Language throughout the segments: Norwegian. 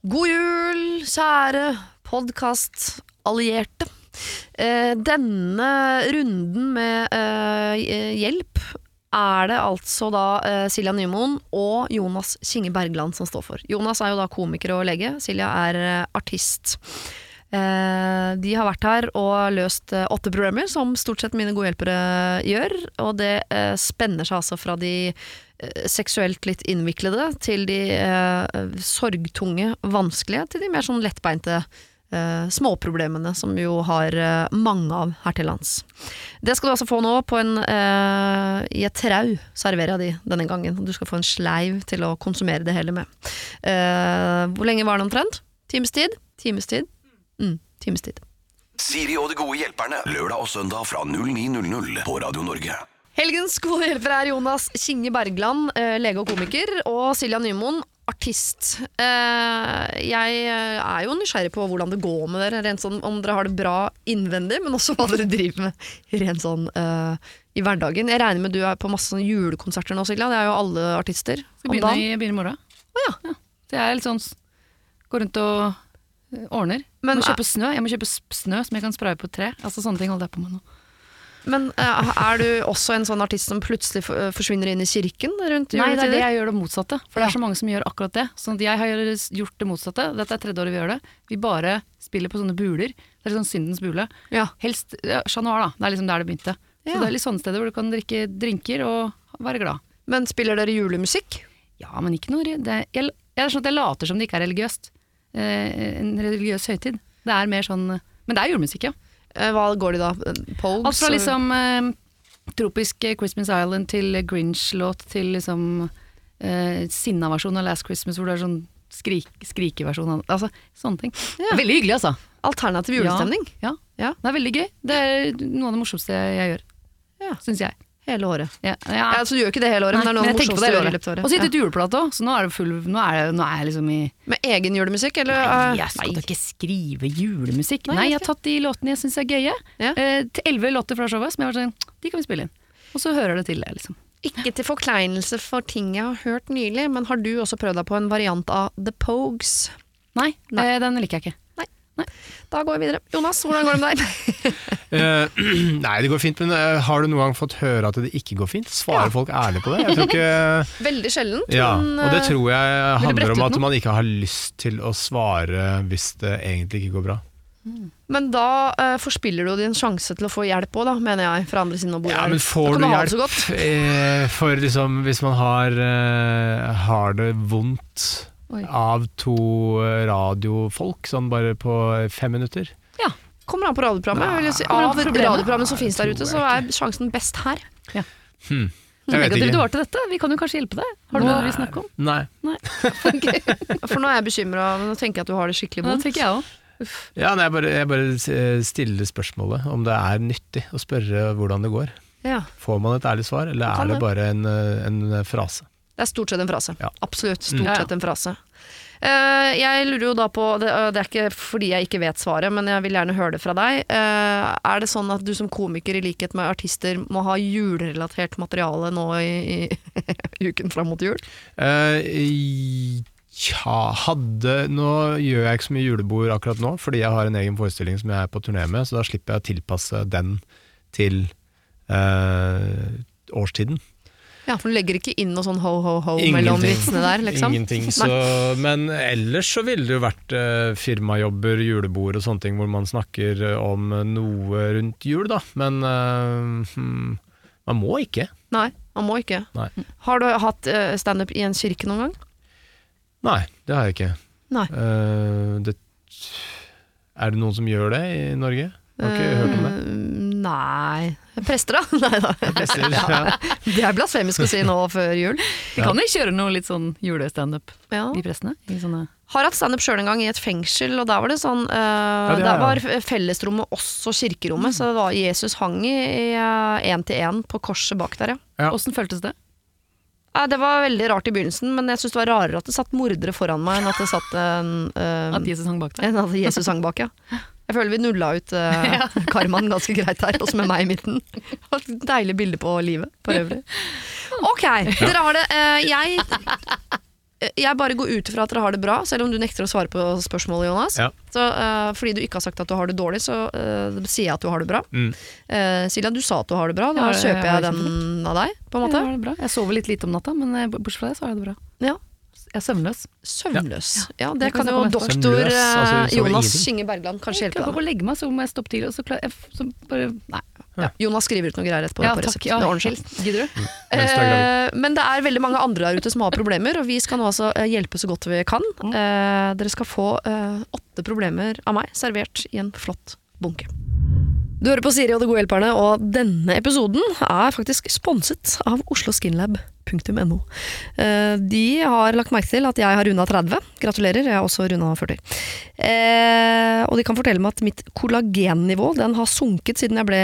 God jul, kjære podkastallierte. Eh, denne runden med eh, hjelp er det altså da eh, Silja Nymoen og Jonas Kinge Bergland som står for. Jonas er jo da komiker og lege, Silja er eh, artist. Eh, de har vært her og løst eh, åtte problemer, som stort sett mine gode hjelpere gjør. Og det eh, spenner seg altså fra de seksuelt litt innviklede til de sorgtunge, vanskelige, til de mer sånn lettbeinte eh, småproblemene som jo har eh, mange av her til lands. Det skal du altså få nå på en, eh, i et trau, serverer jeg de denne gangen. Du skal få en sleiv til å konsumere det hele med. Hvor lenge var det omtrent? Times tid? Times tid? Mm, timestid. Siri og de gode hjelperne. Lørdag og søndag fra 09.00 på Radio Norge. Helgens gode hjelper er Jonas Kinge Bergland, eh, lege og komiker, og Silja Nymoen, artist. Eh, jeg eh, er jo nysgjerrig på hvordan det går med dere, rent sånn, om dere har det bra innvendig, men også hva dere driver med rent sånn uh, i hverdagen. Jeg regner med du er på masse julekonserter nå, Silja. Det er jo alle artister. Skal begynne i, morgen. Å ja. Det er litt sånn Går Gå rundt og ordner. Men må kjøpe snø. Jeg må kjøpe snø som jeg kan spraye på et tre. Altså Sånne ting holder jeg på med nå. Men eh, er du også en sånn artist som plutselig forsvinner inn i kirken rundt Nei, det er det jeg gjør det motsatte. For det er så mange som gjør akkurat det. Sånn at jeg har gjort det motsatte. Dette er tredje året vi gjør det. Vi bare spiller på sånne buler. Det er sånn syndens bule. Ja. Helst ja, Chat Noir, da. Det er liksom der det begynte. Ja. Så det er litt sånne steder hvor du kan drikke drinker og være glad. Men spiller dere julemusikk? Ja, men ikke noe det, jeg, jeg er sånn at jeg later som det ikke er religiøst. Eh, en religiøs høytid. Det er mer sånn Men det er julemusikk, ja. Eh, Hva går de da? Pogues? Alt fra liksom eh, tropisk eh, Christmas Island til Grinch-låt til liksom eh, sinna-versjon av Last Christmas, hvor det er sånn skrik, skrikeversjon av Altså sånne ting. Ja. Veldig hyggelig, altså. Alternativ julestemning? Ja. Ja. Det er veldig gøy. Det er noe av det morsomste jeg gjør, Ja. syns jeg. Hele året. Ja, ja. Ja, så du gjør ikke det hele året, men det er noe Nei, av det morsomste du gjør i løpet av året. Og så sitter det juleplate òg, så nå er, det full, nå, er det, nå er jeg liksom i Med egen julemusikk, eller? Nei, eh, jeg skal da ikke skrive julemusikk. Nei, Nei, jeg jeg har tatt de låtene jeg syns er gøye. Ja. Eh, til elleve låter fra showet som jeg var sånn De kan vi spille inn. Og så hører det til, det, liksom. Ikke til forkleinelse for ting jeg har hørt nylig, men har du også prøvd deg på en variant av The Pogues? Nei, Nei. Eh, den liker jeg ikke. Da går vi videre. Jonas, hvordan går det med deg? uh, nei, det går fint, men uh, har du noen gang fått høre at det ikke går fint? Svarer folk ærlig på det? Ikke Veldig sjeldent, Ja, men og det eh, tror jeg handler om at man ikke har lyst til å svare hvis det egentlig ikke går bra. Men da eh, forspiller du din sjanse til å få hjelp òg, mener jeg, fra andre siden av bordet. Ja, men får du hjelp eh, for liksom Hvis man har, eh, har det vondt Oi. av to eh, radiofolk sånn bare på fem minutter? Ja. Kommer an på radioprogrammet. Nei. si. Av radioprogrammet som finnes der ute, så er sjansen best her. Hmm. Vet Negativt ikke. du var til dette. Vi kan jo kanskje hjelpe deg. Har du noe vi snakker om? Nei. For nå er jeg bekymra, nå tenker jeg at du har det skikkelig Ja, det vondt. tenker jeg òg. Ja, nei, jeg, bare, jeg bare eh, stiller spørsmålet om det er nyttig å spørre hvordan det går. Ja. Får man et ærlig svar, eller er det det. bare en, eh, en frase? Det er stort sett en frase. Ja. Absolutt Mm. stort ja. sett en frase. Uh, jeg lurer jo da på, det, uh, det er ikke fordi jeg ikke vet svaret, men jeg vil gjerne høre det fra deg. Uh, er det sånn at du som komiker, i likhet med artister, må ha julerelatert materiale nå i, i uken fram mot jul? Eh, ja, hadde Nå gjør jeg ikke så mye julebord akkurat nå, fordi jeg har en egen forestilling som jeg er på turné med, så da slipper jeg å tilpasse den til eh, årstiden. Ja, for du legger ikke inn noe sånn ho-ho-ho mellom vitsene der, liksom? Ingenting. Så, men ellers så ville det jo vært eh, firmajobber, julebord og sånne ting hvor man snakker eh, om noe rundt jul, da. Men eh, hmm, man må ikke. Nei, man må ikke. Nei. Har du hatt uh, standup i en kirke noen gang? Nei, det har jeg ikke. Nei. Eh, det, er det noen som gjør det i Norge? Har ikke hørt om det. Eh, Nei Prester, da? Nei da. Prester, ja. Det er blasfemisk å si nå før jul. Vi kan jo kjøre noe litt sånn julestandup Ja. i prestene. I sånne Har hatt standup sjøl en gang i et fengsel, og der var det sånn eh, det Der er- var fellesrommet også kirkerommet, så det var Jesus hang i én til én på korset bak der, ja. Ja. Åssen føltes det? Eh, Det var veldig rart i begynnelsen, men jeg syns det var rarere at det satt mordere foran meg enn at det satt en eh, At Jesus hang bak der? enn at Jesus hang bak, ja. Jeg føler vi nulla ut uh, karmaen ganske greit her, også med meg i midten. Deilig bilde på livet for øvrig. Ok, dere har det. Uh, jeg eh, jeg bare går ut ifra at dere har det bra, selv om du nekter å svare på spørsmålet, Jonas. Ja. Så, uh, fordi du ikke har sagt at du har det dårlig, så uh, sier jeg at du har det bra. Mm. Uh, Silja, du sa at du har det bra. Da Ja, jeg kjøper har jeg den av deg, på en måte. det. Jeg sover litt lite om natta, men bortsett fra det så har jeg det bra. Ja. Er søvnløs. Søvnløs. Ja, Det det kan kan jo doktor altså, Jonas du Bergland Jonas hjelpe deg med. kanskje Jeg klarer ikke å legge meg, så må jeg stoppe tidlig, og så, klarer jeg, så bare Nei. Jonas skriver ut noe greier etterpå. Ja, på takk. Ja. Gidder du? Gravid. Eh, men det er veldig mange andre der ute som har problemer, og vi skal nå altså eh, hjelpe så godt vi kan. Eh, dere skal få eh, åtte problemer av meg servert i en flott bunke. Du hører på Siri og De gode hjelperne, og denne episoden er faktisk sponset av osloskinlab.no. Eh, de har lagt merke til at jeg har runda 30. Gratulerer, jeg har også runda 40. Eh, og de kan fortelle meg at mitt kollagennivå den har sunket siden jeg ble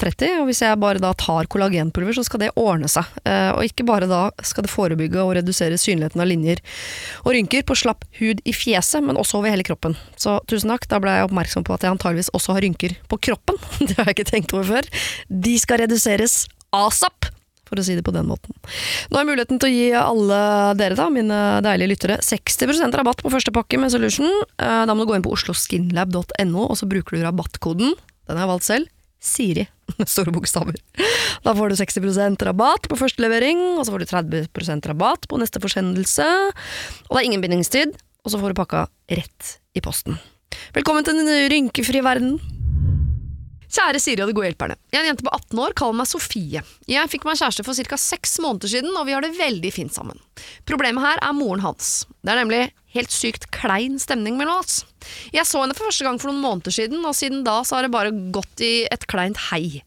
30. Og hvis jeg bare da tar kollagenpulver, så skal det ordne seg. Eh, og ikke bare da skal det forebygge og redusere synligheten av linjer og rynker på slapp hud i fjeset, men også over hele kroppen. Så tusen takk, da ble jeg oppmerksom på at jeg antageligvis også har rynker på kroppen. Det har jeg ikke tenkt over før. De skal reduseres asap! For å si det på den måten. Nå har jeg muligheten til å gi alle dere, da, mine deilige lyttere, 60% rabatt på første pakke med Solution. Eh, Da må du gå inn på osloskinlab.no, og så bruker du rabattkoden. Den har jeg valgt selv. Siri, med store bokstaver. Da får du 60% rabatt på første levering, og så får du 30% rabatt på neste forsendelse. Og det er ingen bindingstid, og så får du pakka rett i posten. Velkommen til den rynkefrie verden. Kjære Siri og de gode hjelperne. Jeg er en jente på 18 år, kaller meg Sofie. Jeg fikk meg kjæreste for ca. seks måneder siden, og vi har det veldig fint sammen. Problemet her er moren hans. Det er nemlig helt sykt klein stemning mellom oss. Jeg så henne for første gang for noen måneder siden, og siden da så har det bare gått i et kleint hei.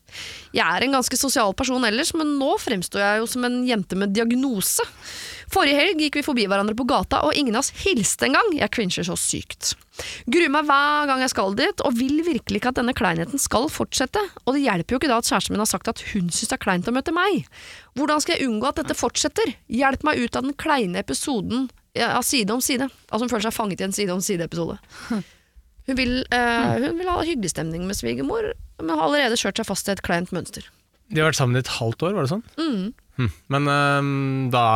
Jeg er en ganske sosial person ellers, men nå fremstår jeg jo som en jente med diagnose. Forrige helg gikk vi forbi hverandre på gata, og ingen av oss hilste engang. Jeg cringer så sykt. Gruer meg hver gang jeg skal dit, og vil virkelig ikke at denne kleinheten skal fortsette. Og det hjelper jo ikke da at kjæresten min har sagt at hun syns det er kleint å møte meg. Hvordan skal jeg unngå at dette fortsetter? Hjelp meg ut av den kleine episoden ja, av Side om side. Altså hun føler seg fanget i en Side om side-episode. Hun eh, hun vil ha hyggelig stemning med svigermor, men har allerede kjørt seg fast i et kleint mønster. De har vært sammen i et halvt år, var det sånn? Mm. Hm. Men um, da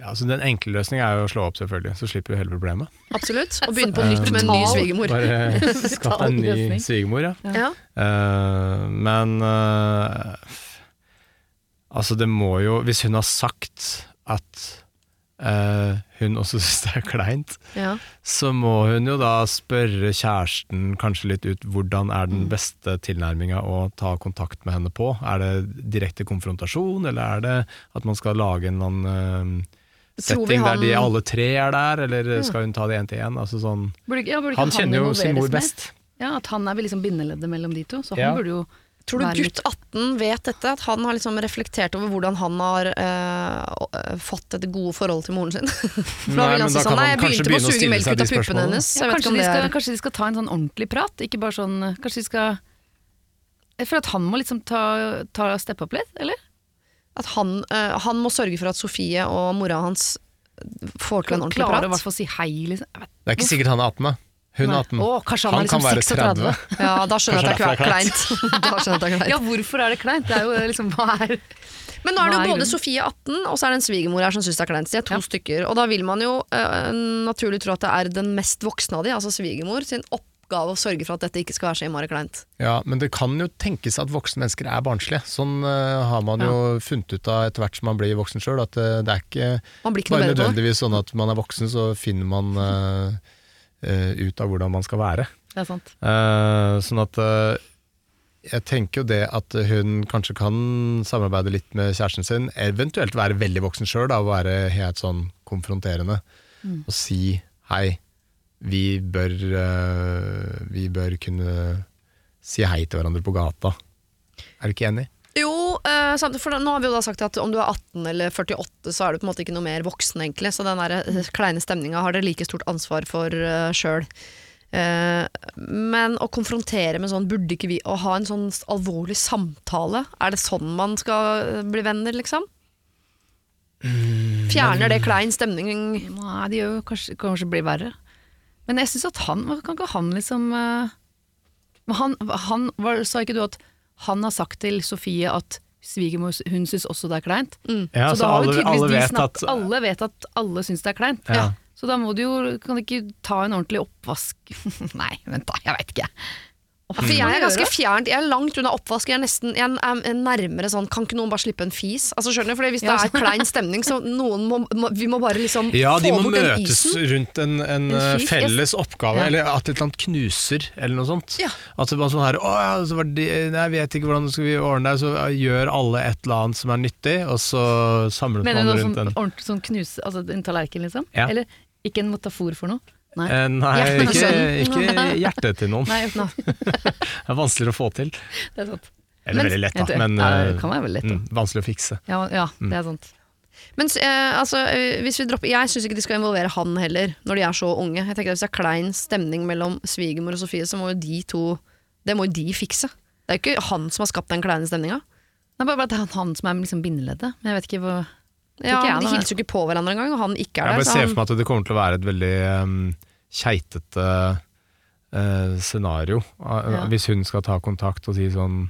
ja, altså Den enkle løsningen er jo å slå opp, selvfølgelig. Så slipper du hele problemet. Absolutt. Og begynne på nytt med en ny svigermor. Bare skaff deg en ny svigermor, ja. Ja. Uh, men uh, Altså, det må jo Hvis hun har sagt at eh, hun også syns det er kleint, Ja. så må hun jo da spørre kjæresten kanskje litt ut hvordan er den beste tilnærminga å ta kontakt med henne på. Er det direkte konfrontasjon, eller er det at man skal lage en annen eh, vi setting der de alle tre er der, eller skal hun ta det én til én? Altså sånn, ja, han kjenner jo sin mor best. Ja, At han er liksom bindeleddet mellom de to. Så han burde jo Tror du gutt 18 vet dette? At han har liksom reflektert over hvordan han har eh, eh, fått et gode forhold til moren sin? For Nei, men da sånn kan han jeg kanskje begynte med å begynne å stille seg ut de spørsmålene. hennes. ja, kanskje, de skal, kanskje de skal ta en sånn ordentlig prat, ikke bare sånn Kanskje de skal For at han må liksom ta, ta steppe opp litt, eller? At han, eh, han må sørge for at Sofie og mora hans får til en ordentlig Klarer å i hvert prat. å si hei, liksom. Det er ikke sikkert han er 18, da. Hun er 18. Å, kanskje han, Han er liksom kan være 36. 30. Ja, da skjønner jeg at det er kleint. da skjønner jeg at det er kleint. Ja, hvorfor er det kleint? Det er jo liksom Hva er Men nå er det jo både? Sofie 18, og så er det en svigermor her som syns det er kleint. De er to Ja. stykker. Og da vil man jo uh, naturlig tro at det er den mest voksne av de, altså svigermor, sin oppgave å sørge for at dette ikke skal være så innmari kleint. Ja, men det kan jo tenkes at voksne mennesker er barnslige. Sånn uh, har man jo funnet ut av etter hvert som man blir voksen sjøl, at uh, det er ikke ikke bare nødvendigvis sånn at man er voksen, så finner man ut av hvordan man skal være. Det er sant. Eh, sånn at eh, jeg tenker jo det at hun kanskje kan samarbeide litt med kjæresten sin, eventuelt være veldig voksen sjøl og være helt sånn konfronterende. Mm. Og si hei, vi bør, eh, vi bør kunne si hei til hverandre på gata. Er du ikke enig? Jo, eh, for nå har vi jo da sagt at om du er 18 eller 48, så er du på en måte ikke noe mer voksen, egentlig. Så den der eh, kleine stemninga har dere like stort ansvar for uh, sjøl. men å konfrontere med sånn Burde ikke vi Å ha en sånn alvorlig samtale, er det sånn man skal eh, bli venner, liksom? Fjerner det klein stemning Nei, det gjør jo kanskje, kanskje blir verre. Men jeg syns at han Kan ikke han liksom eh, Men han, han var, Sa ikke du at han har sagt til Sofie at svigermor hun syns også det er kleint. Ja, så så da har jo alle, tydeligvis alle vet at alle vet at alle syns det er kleint. Ja. Så da må du jo Kan du ikke ta en ordentlig oppvask Nei, vent da, jeg veit ikke. For jeg er ganske fjernt, jeg er langt unna oppvask. Jeg er nesten jeg er nærmere sånn Kan ikke noen bare slippe en fis? Altså skjønner du, for Hvis det er klein stemning, så noen må, må Vi må bare liksom Ja, de få må bort den møtes rundt en, en, En eh, felles oppgave, Ja. eller at et eller annet knuser, eller noe sånt. Ja. At det var sånn her Å ja, så var det, nei, jeg vet ikke hvordan skal vi ordne det, så gjør alle et eller annet som er nyttig, og så samles du man rundt den. Mener du noe sånn knuse, altså en tallerken, liksom? Ja. Eller ikke en metafor for noe? Nei. Eh, Nei, ikke, ikke hjertet til noen. Nei, Det er vanskeligere å få til. det er sant. Eller Men- veldig lett, da, Ja, men det eh, kan være veldig lett. da. mm, vanskelig å fikse. Ja, ja, Mm. det er sant. Men eh, altså, eh, hvis vi dropper Jeg syns ikke de skal involvere han heller, når de er så unge. Jeg tenker at Hvis det er klein stemning mellom svigermor og Sofie, så må jo de to Det må jo de fikse. Det er jo ikke han som har skapt den kleine stemninga. Det er bare at det er han som er liksom bindeleddet. Men jeg vet ikke hvor Ja, Ikke jeg, de hilser jo ikke på hverandre engang, og han ikke er Jeg der. bare så ser for meg at det kommer til å være et veldig um, keitete uh, scenario. Uh, Ja. Hvis hun skal ta kontakt og si sånn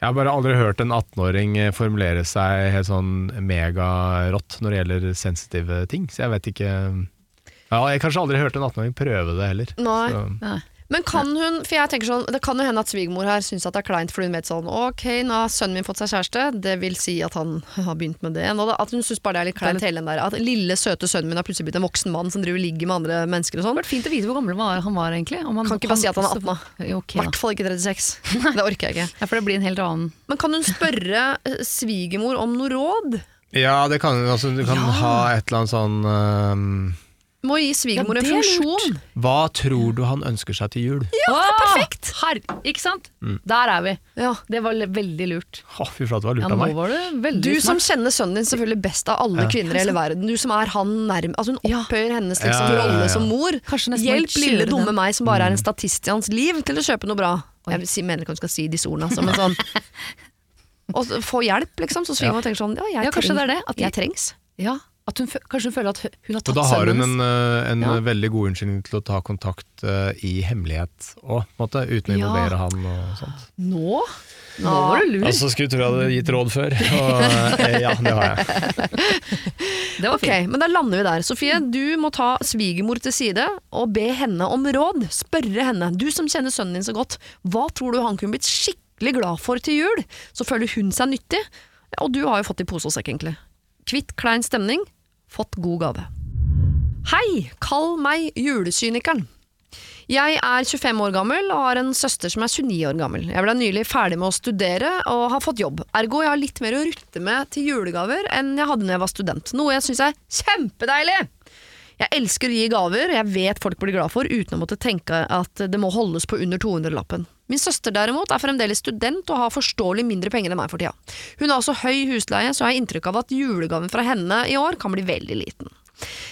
Jeg har bare aldri hørt en 18-åring eh, formulere seg helt sånn megarått når det gjelder sensitive ting, så jeg vet ikke ja, Jeg har kanskje aldri hørt en 18-åring prøve det heller. Nei. Så, Nei. Men kan hun, for jeg tenker sånn, det kan jo hende at svigermor her syns at det er kleint fordi hun vet sånn Ok, nå har sønnen min fått seg kjæreste, det vil si at han har begynt med det. Nå at hun syns bare det er litt kleint, hele den der. At lille, søte sønnen min har plutselig blitt en voksen mann som driver ligger med andre mennesker og sånn. Det vært fint å vite hvor gammel han var, han var egentlig. Om han, Kan ikke bare si at han er 18 da. I okay, hvert fall ikke 36. Det orker jeg ikke. Ja, for det blir en helt annen Men kan hun spørre eh, svigermor om noe råd? ja, det kan, altså, du kan ha et eller annet sånn um, Må gi svigermor Ja, en funksjon. Hva tror du han ønsker seg til jul? Ja, det er perfekt! Her, ikke sant? Mm. Der er vi. Ja. Det var veldig lurt. Å, fy flate, det var Ja, lurt av nå meg. var det veldig Du som kjenner sønnen din selvfølgelig best av alle Ja. kvinner i hele verden. Du som er han nærm... Altså hun Ja. opphøyer hennes liksom, ja, ja, ja. rolle som mor. Hjelp lille dumme den. meg som bare er Mm. en statist i hans liv, til å kjøpe noe bra. Jeg mener ikke hun skal si disse ordene, altså, men sånn Og få hjelp, liksom. Så svigermor tenker sånn Ja, jeg, Ja, kanskje det er det, at jeg trengs. Ja, at hun, kanskje hun føler at hun- har tatt tatt da har hun en, eh, en Ja. veldig god unnskyldning til å ta kontakt uh, i hemmelighet òg, uten å Ja. involvere han og sånt. Nå? Nå var du lur. Altså, skulle tro jeg hadde gitt råd før, og eh, ja, det har jeg. det var fint. men da lander vi der. Sofie, du må ta svigermor til side og be henne om råd. Spørre henne. Du som kjenner sønnen din så godt, hva tror du han kunne blitt skikkelig glad for til jul? Så føler hun seg nyttig. Og du har jo fått i pose og sekk, egentlig. Kvitt klein stemning, fått god gave. Hei, kall meg julesynikeren. Jeg er 25 år gammel og har en søster som er 29 år gammel. Jeg ble nylig ferdig med å studere og har fått jobb. Ergo jeg har litt mer å rutte med til julegaver enn jeg hadde når jeg var student. Noe jeg syns er kjempedeilig! Jeg elsker å gi gaver jeg vet folk blir glad for, uten å måtte tenke at det må holdes på under 200-lappen. Min søster derimot er fremdeles student og har forståelig mindre penger enn meg for tida. Hun har også høy husleie, så jeg har inntrykk av at julegaven fra henne i år kan bli veldig liten.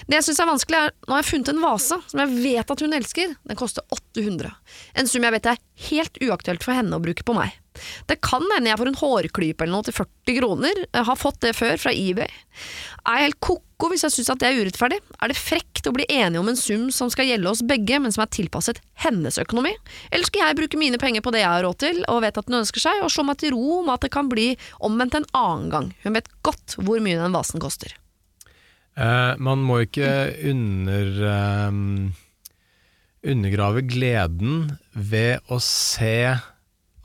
Det jeg syns er vanskelig, er nå har jeg funnet en vase som jeg vet at hun elsker. Den koster 800. En sum jeg vet er helt uaktuelt for henne å bruke på meg. Det kan hende jeg får en hårklype eller noe til 40 kroner. Jeg har fått det før, fra eBay. Er jeg helt ko-ko hvis jeg syns at det er urettferdig? Er det frekt å bli enige om en sum som skal gjelde oss begge, men som er tilpasset hennes økonomi? Eller skal jeg bruke mine penger på det jeg har råd til, og vet at hun ønsker seg, og slå meg til ro med at det kan bli omvendt en annen gang? Hun vet godt hvor mye den vasen koster. Eh, man må ikke under, um, undergrave gleden ved å se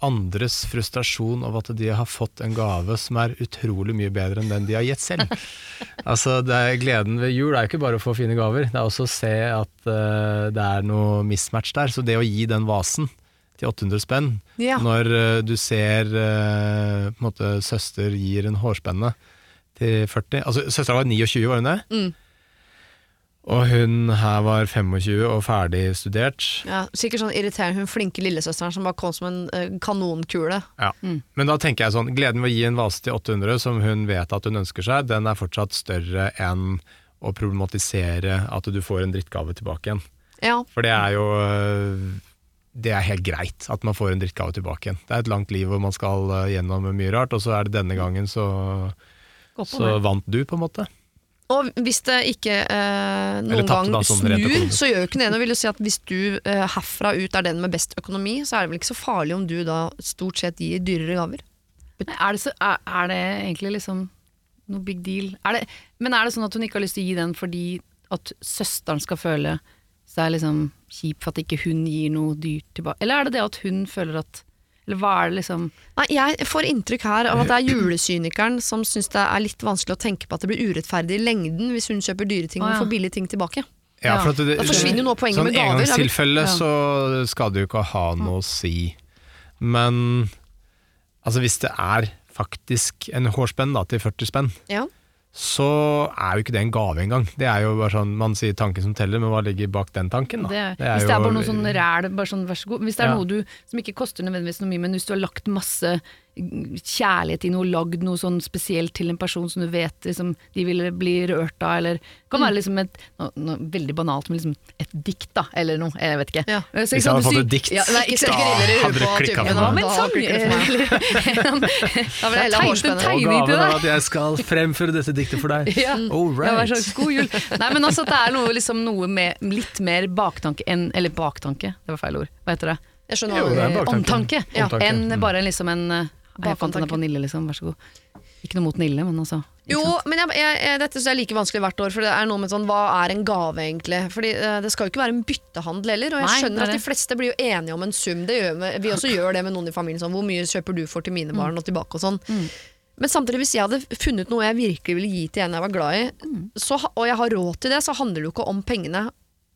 andres frustrasjon over at de har fått en gave som er utrolig mye bedre enn den de har gitt selv. altså, det er, gleden ved jul er jo ikke bare å få fine gaver, det er også å se at uh, det er noe mismatch der. Så det å gi den vasen til 800 spenn, Ja. når uh, du ser uh, måte, søster gir en hårspenne til 40 Altså, Søstera var 29, var hun det? Mm. Og hun her var 25 og ferdig studert. Ja, sikkert sånn irriterende hun flinke lillesøsteren som bare kom som en eh, kanonkule. Ja. Men da tenker jeg sånn, gleden ved å gi en vase til 800 som hun vet at hun ønsker seg, den er fortsatt større enn å problematisere at du får en drittgave tilbake igjen. Ja, For det er jo øh, Det er helt greit at man får en drittgave tilbake igjen. Det er et langt liv hvor man skal øh, gjennom mye rart, og så er det denne gangen så, så det. vant du, på en måte. Og hvis det ikke eh, noen gang da, sånn snur, så gjør jo ikke det noe. Vil jo si at Hvis du eh, herfra ut er den med best økonomi, så er det vel ikke så farlig om du da stort sett gir dyrere gaver. Nei, Er det, så, er, er det egentlig liksom noe big deal? Er det, men er det sånn at hun ikke har lyst til å gi den fordi at søsteren skal føle seg liksom kjip for at ikke hun gir noe dyrt tilbake? Eller er det det at hun føler at Eller hva er det liksom Nei, jeg får inntrykk her av at det er julesynikeren som syns det er litt vanskelig å tenke på at det blir urettferdig i lengden hvis hun kjøper dyre ting ja. og får billige ting tilbake. Ja, for at det, Da forsvinner jo noe av poenget sånn med gaver. engangstilfelle Ja. så skal det jo ikke ha noe å si. Men altså hvis det er faktisk en hårspenn da, til 40 spenn, Ja. Så er jo ikke det en gave engang. Det er jo bare sånn, Man sier tanken som teller, men hva ligger bak den tanken? da? det, Hvis det er bare noe sånn ræl, bare sånn vær så god. Hvis det er Ja. noe du som ikke koster nødvendigvis noe mye, men hvis du har lagt masse kjærlighet i noe, lagd noe sånn spesielt til en person som du vet liksom, de ville bli rørt av, eller det kan være liksom et noe, noe veldig banalt, men liksom et dikt, da, eller noe, jeg vet ikke. Ja. Så Hvis jeg hadde fått et dikt, ja, nei, ikke i hadde du det på for Da, Ja, men da meg. eller Da vil jeg heller ha Tegn- hårspenn. tegn- tegning til deg. at jeg skal fremføre dette diktet for deg. Ja. All Ja, vær så god jul. Nei, men altså at det er noe, liksom, noe med litt mer baktanke enn Eller baktanke, det var feil ord. Hva heter det? Jeg skjønner Jo, det er Omtanke. Ja. Omtanke, Enn mm. bare liksom en eh, Jeg fant henne på Nille, liksom. Vær så god. Ikke noe mot Nille, men altså. Jo, sant? men jeg, jeg, dette synes jeg er like vanskelig hvert år, for det er noe med sånn, hva er en gave egentlig? Fordi uh, det skal jo ikke være en byttehandel heller, og jeg Nei, skjønner er at de fleste blir jo enige om en sum. Det gjør vi, også gjør det med noen i familien, sånn, hvor mye kjøper du for til mine Mm. barn og tilbake og sånn. Men samtidig, hvis jeg hadde funnet noe jeg virkelig ville gi til en jeg var glad i, Mm. så, og jeg har råd til det, så handler det jo ikke om pengene.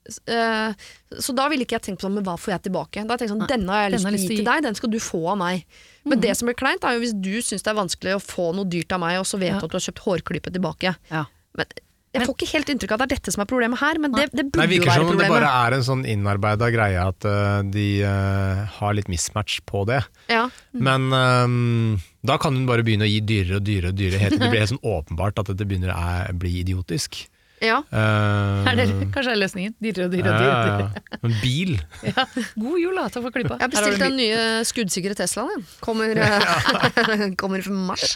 Eh, så da ville ikke jeg tenkt på sånn, men hva får jeg tilbake? Da har jeg tenkt sånn, Denne har jeg lyst til å gi til deg, den skal du få av meg. Men det som blir kleint, er jo hvis du syns det er vanskelig å få noe dyrt av meg, og så vet Ja. du at du har kjøpt hårklype tilbake. Ja. Men jeg får ikke helt inntrykk av at det er dette som er problemet her, men det, det Nei, burde jo virker være som om det bare er en sånn innarbeida greie at uh, de uh, har litt mismatch på det. Ja. Men um, da kan hun bare begynne å gi dyrere og dyrere og dyrere. Helt til det blir helt sånn åpenbart at dette begynner å bli idiotisk. Ja. Uh, Er det kanskje er løsningen? Dyrere og dyrere og ja, dyrere. ja. Men bil Ja. God jul, da. Takk for klippa. Jeg har bestilt den nye skuddsikre Teslaen. Kommer, eh, kommer i mars.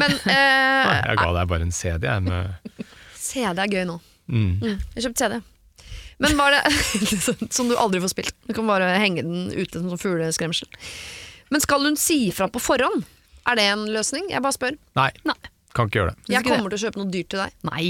Men eh, Jeg ga deg bare en CD, jeg. Med, CD er gøy nå. mm. Mm, jeg kjøpte CD. Men var det Som du aldri får spilt. Du kan bare henge den ute som fugleskremsel. Men skal hun si fra på forhånd? Er det en løsning? Jeg bare spør. Nei, Nei. kan ikke gjøre det. Jeg kommer til å kjøpe noe dyrt til deg. Nei.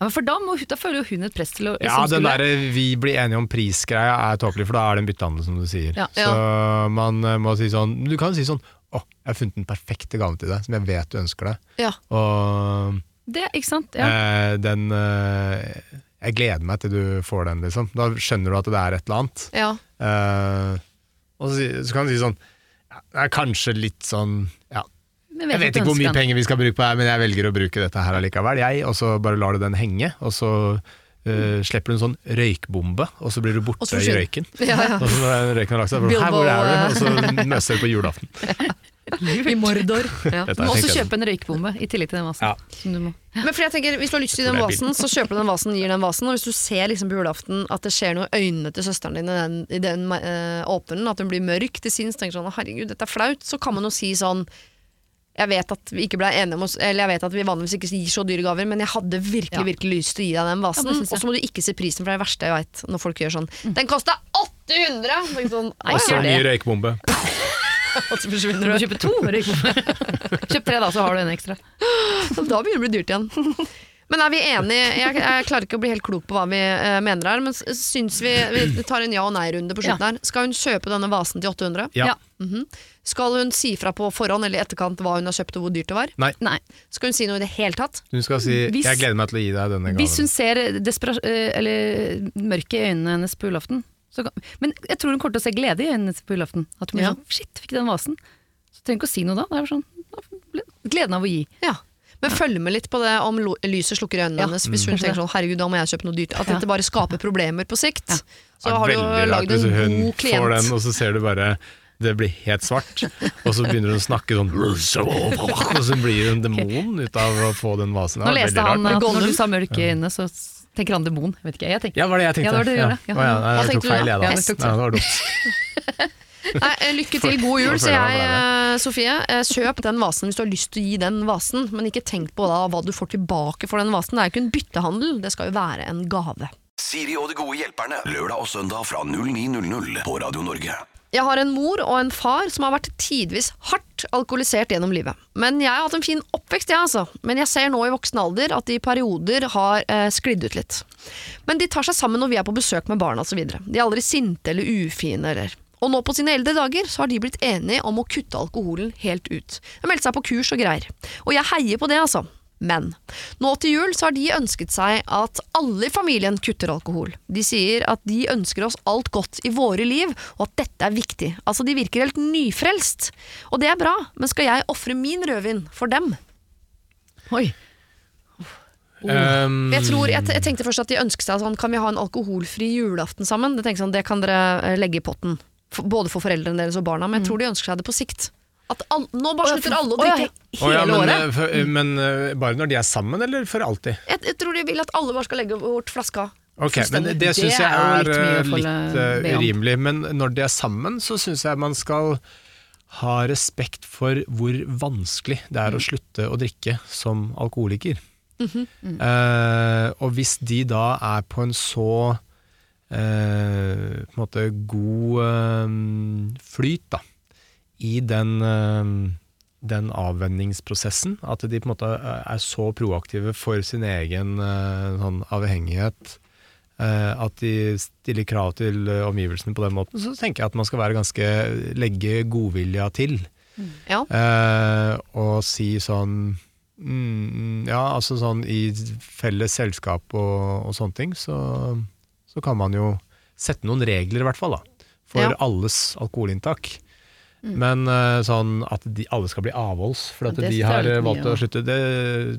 Ja, men for da, må, da føler jo hun et press til å Ja, den skulle- derre vi blir enige om prisgreia er tåpelig, for da er det en byttehandel, som du sier. Ja. Så man eh, må si sånn Du kan si sånn Å, jeg har funnet den perfekte gaven til deg, som jeg vet du ønsker deg. Ja. Og Det, ikke sant? Ja. eh, den eh, Jeg gleder meg til du får den, liksom. Da skjønner du at det er et eller annet. Ja. Eh, og så, så kan du si sånn ja, Det er kanskje litt sånn ja, Jeg vet ikke hvor mye penger vi skal bruke på det, her, men jeg velger å bruke dette her allikevel, jeg. Og så bare lar du den henge, og så uh, slipper du en sånn røykbombe, og så blir du borte i røyken. Ja, ja. Og så når røyken har lagt seg, Bilbo, hvor er du? Og så møser du på julaften. I Mordor. Ja. Du må også kjøpe en røykbombe i tillegg til den vasen. Ja. Som du må. Men for jeg tenker, Hvis du har lyst til den vasen, så kjøper du den vasen, gir den vasen. Og hvis du ser liksom på julaften at det skjer noe i øynene til søsteren din i den, i den eh, åpneren, at hun blir mørk til sinns, tenker sånn herregud, dette er flaut, så kan man jo si sånn jeg vet at vi ikke ble enige om oss Eller jeg vet at vi vanligvis ikke gir så dyre gaver, men jeg hadde virkelig Ja. virkelig lyst til å gi deg den vasen. Ja, og så må du ikke se prisen, for det er det verste jeg veit. Når folk gjør sånn. Den kosta 800! Så Sånn, Nei, Og så en ny røykbombe. og så Du forsvinner må du. kjøpe to røykbomber. Kjøp tre, da, så har du en ekstra. Da begynner det å bli dyrt igjen. Men er vi enige? Jeg, jeg klarer ikke å bli helt klok på hva vi eh, mener her, men syns vi Vi tar en ja- og nei-runde på slutten her. Skal hun kjøpe denne vasen til 800? Ja. Ja. Skal hun si fra på forhånd eller i etterkant hva hun har kjøpt og hvor dyrt det var? Nei, Nei. Skal hun si noe i det hele tatt? hun skal si Hvis- 'jeg gleder meg til å gi deg denne Hvis gaven'. hun ser despera eh, eller mørke i øynene hennes på julaften så kan, Men jeg tror hun kommer til å se glede i øynene hennes på julaften. At hun blir Ja. sånn 'shit, fikk den vasen'. Så trenger hun ikke å si noe da. Det er bare sånn, Gleden av å gi. Ja. Men følg med litt på det om lyset slukker øynene Ja, hennes. Hvis hun kanskje tenker sånn 'herregud, da må jeg kjøpe noe dyrt'. At dette bare skaper problemer på sikt. Ja. Så har du lagd en hun klient. får den, og så ser du bare det blir helt svart, og så begynner hun å snakke sånn Og så blir hun en demon ut av å få den vasen. Nå leste han rart. at når du sa mørke i øynene, så tenker han demon. Vet ikke, jeg tenker Ja, var det jeg tenkte. Ja, det var det du gjorde, ja. Ja. ja, jeg tok feil, jeg da. Ja, det var dumt. Nei, eh, lykke til, god jul, sier jeg eh, Sofie. Eh, Kjøp den vasen hvis du har lyst til å gi den vasen, men ikke tenk på da hva du får tilbake for den vasen. Det er jo ikke en byttehandel, det skal jo være en gave. Siri og de gode hjelperne. Lørdag og søndag fra 09.00 på Radio Norge. Jeg har en mor og en far som har vært tidvis hardt alkoholisert gjennom livet. Men jeg har hatt en fin oppvekst, jeg altså. Men jeg ser nå i voksen alder at de i perioder har eh, sklidd ut litt. Men de tar seg sammen når vi er på besøk med barna osv. De er aldri sinte eller ufine eller Og nå på sine eldre dager så har de blitt enige om å kutte alkoholen helt ut. De har meldt seg på kurs og greier. Og jeg heier på det, altså. Men nå til jul så har de ønsket seg at alle i familien kutter alkohol. De sier at de ønsker oss alt godt i våre liv, og at dette er viktig. Altså, de virker helt nyfrelst. Og det er bra, men skal jeg ofre min rødvin for dem? Oi. Um, Jeg, tror, jeg, jeg tenkte først at de ønsket seg sånn, kan vi ha en alkoholfri julaften sammen? Det, sånn, det kan dere eh, legge i potten. For, både for foreldrene deres og barna, men jeg tror de ønsker seg det på sikt. At all, nå bare slutter alle å drikke hele drikke ja, men, året. for, eh, men eh, bare når de er sammen, eller for alltid? Jeg, jeg tror de vil at alle bare skal legge bort flaska. Ok, men Fullstendig. Det syns jeg er er litt eh, litt om. urimelig. Men når de er sammen, så syns jeg man skal ha respekt for hvor vanskelig det Mm. er å slutte å drikke som alkoholiker. Mhm. Eh, og hvis de da er på en så eh, på en måte god eh, flyt da, i den, eh, den avvenningsprosessen, at de på en måte er så proaktive for sin egen eh, sånn avhengighet, eh, at de stiller krav til eh, omgivelsene på den måten, så tenker jeg at man skal være ganske legge godvilja til. Ja. Eh, og si sånn mm, Ja, altså sånn i felles selskap og, og sånne ting, så, så kan man jo sette noen regler, i hvert fall, da. For Ja. alles alkoholinntak. Men eh, sånn at de, alle skal bli avholds for at de har valgt å slutte, det,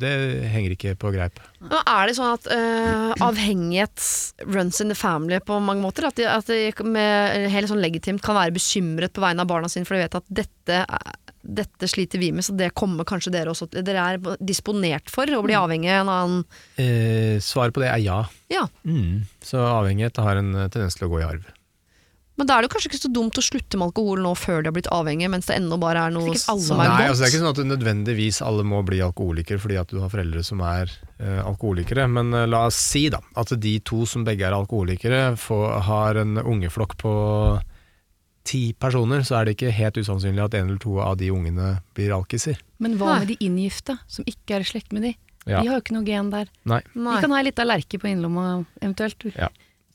det henger ikke på greip. Er det sånn at uh, avhengighet runs in the family på mange måter. At de, at de med, helt sånn legitimt kan være bekymret på vegne av barna sine, for de vet at dette, dette sliter vi med, så det kommer kanskje dere også. Dere er disponert for å bli avhengig av en annen Eh, svaret på det er ja. Ja, Mm. Så avhengighet har en eh, tendens til å gå i arv. men da er det kanskje ikke så dumt å slutte med alkohol nå før de har blitt avhengige, mens det ennå bare er noe som er er Nei, altså det er ikke sånn at nødvendigvis alle må bli alkoholikere fordi at du har foreldre som er eh, alkoholikere, men eh, la oss si da at de to som begge er alkoholikere får, har en ungeflokk på ti personer, så er det ikke helt usannsynlig at en eller to av de ungene blir alkiser. Men hva med de inngifte, som ikke er i slekt med de? Ja. De har jo ikke noe gen der. Nei. Nei. De kan ha ei lita lerke på innlomma eventuelt. Ja.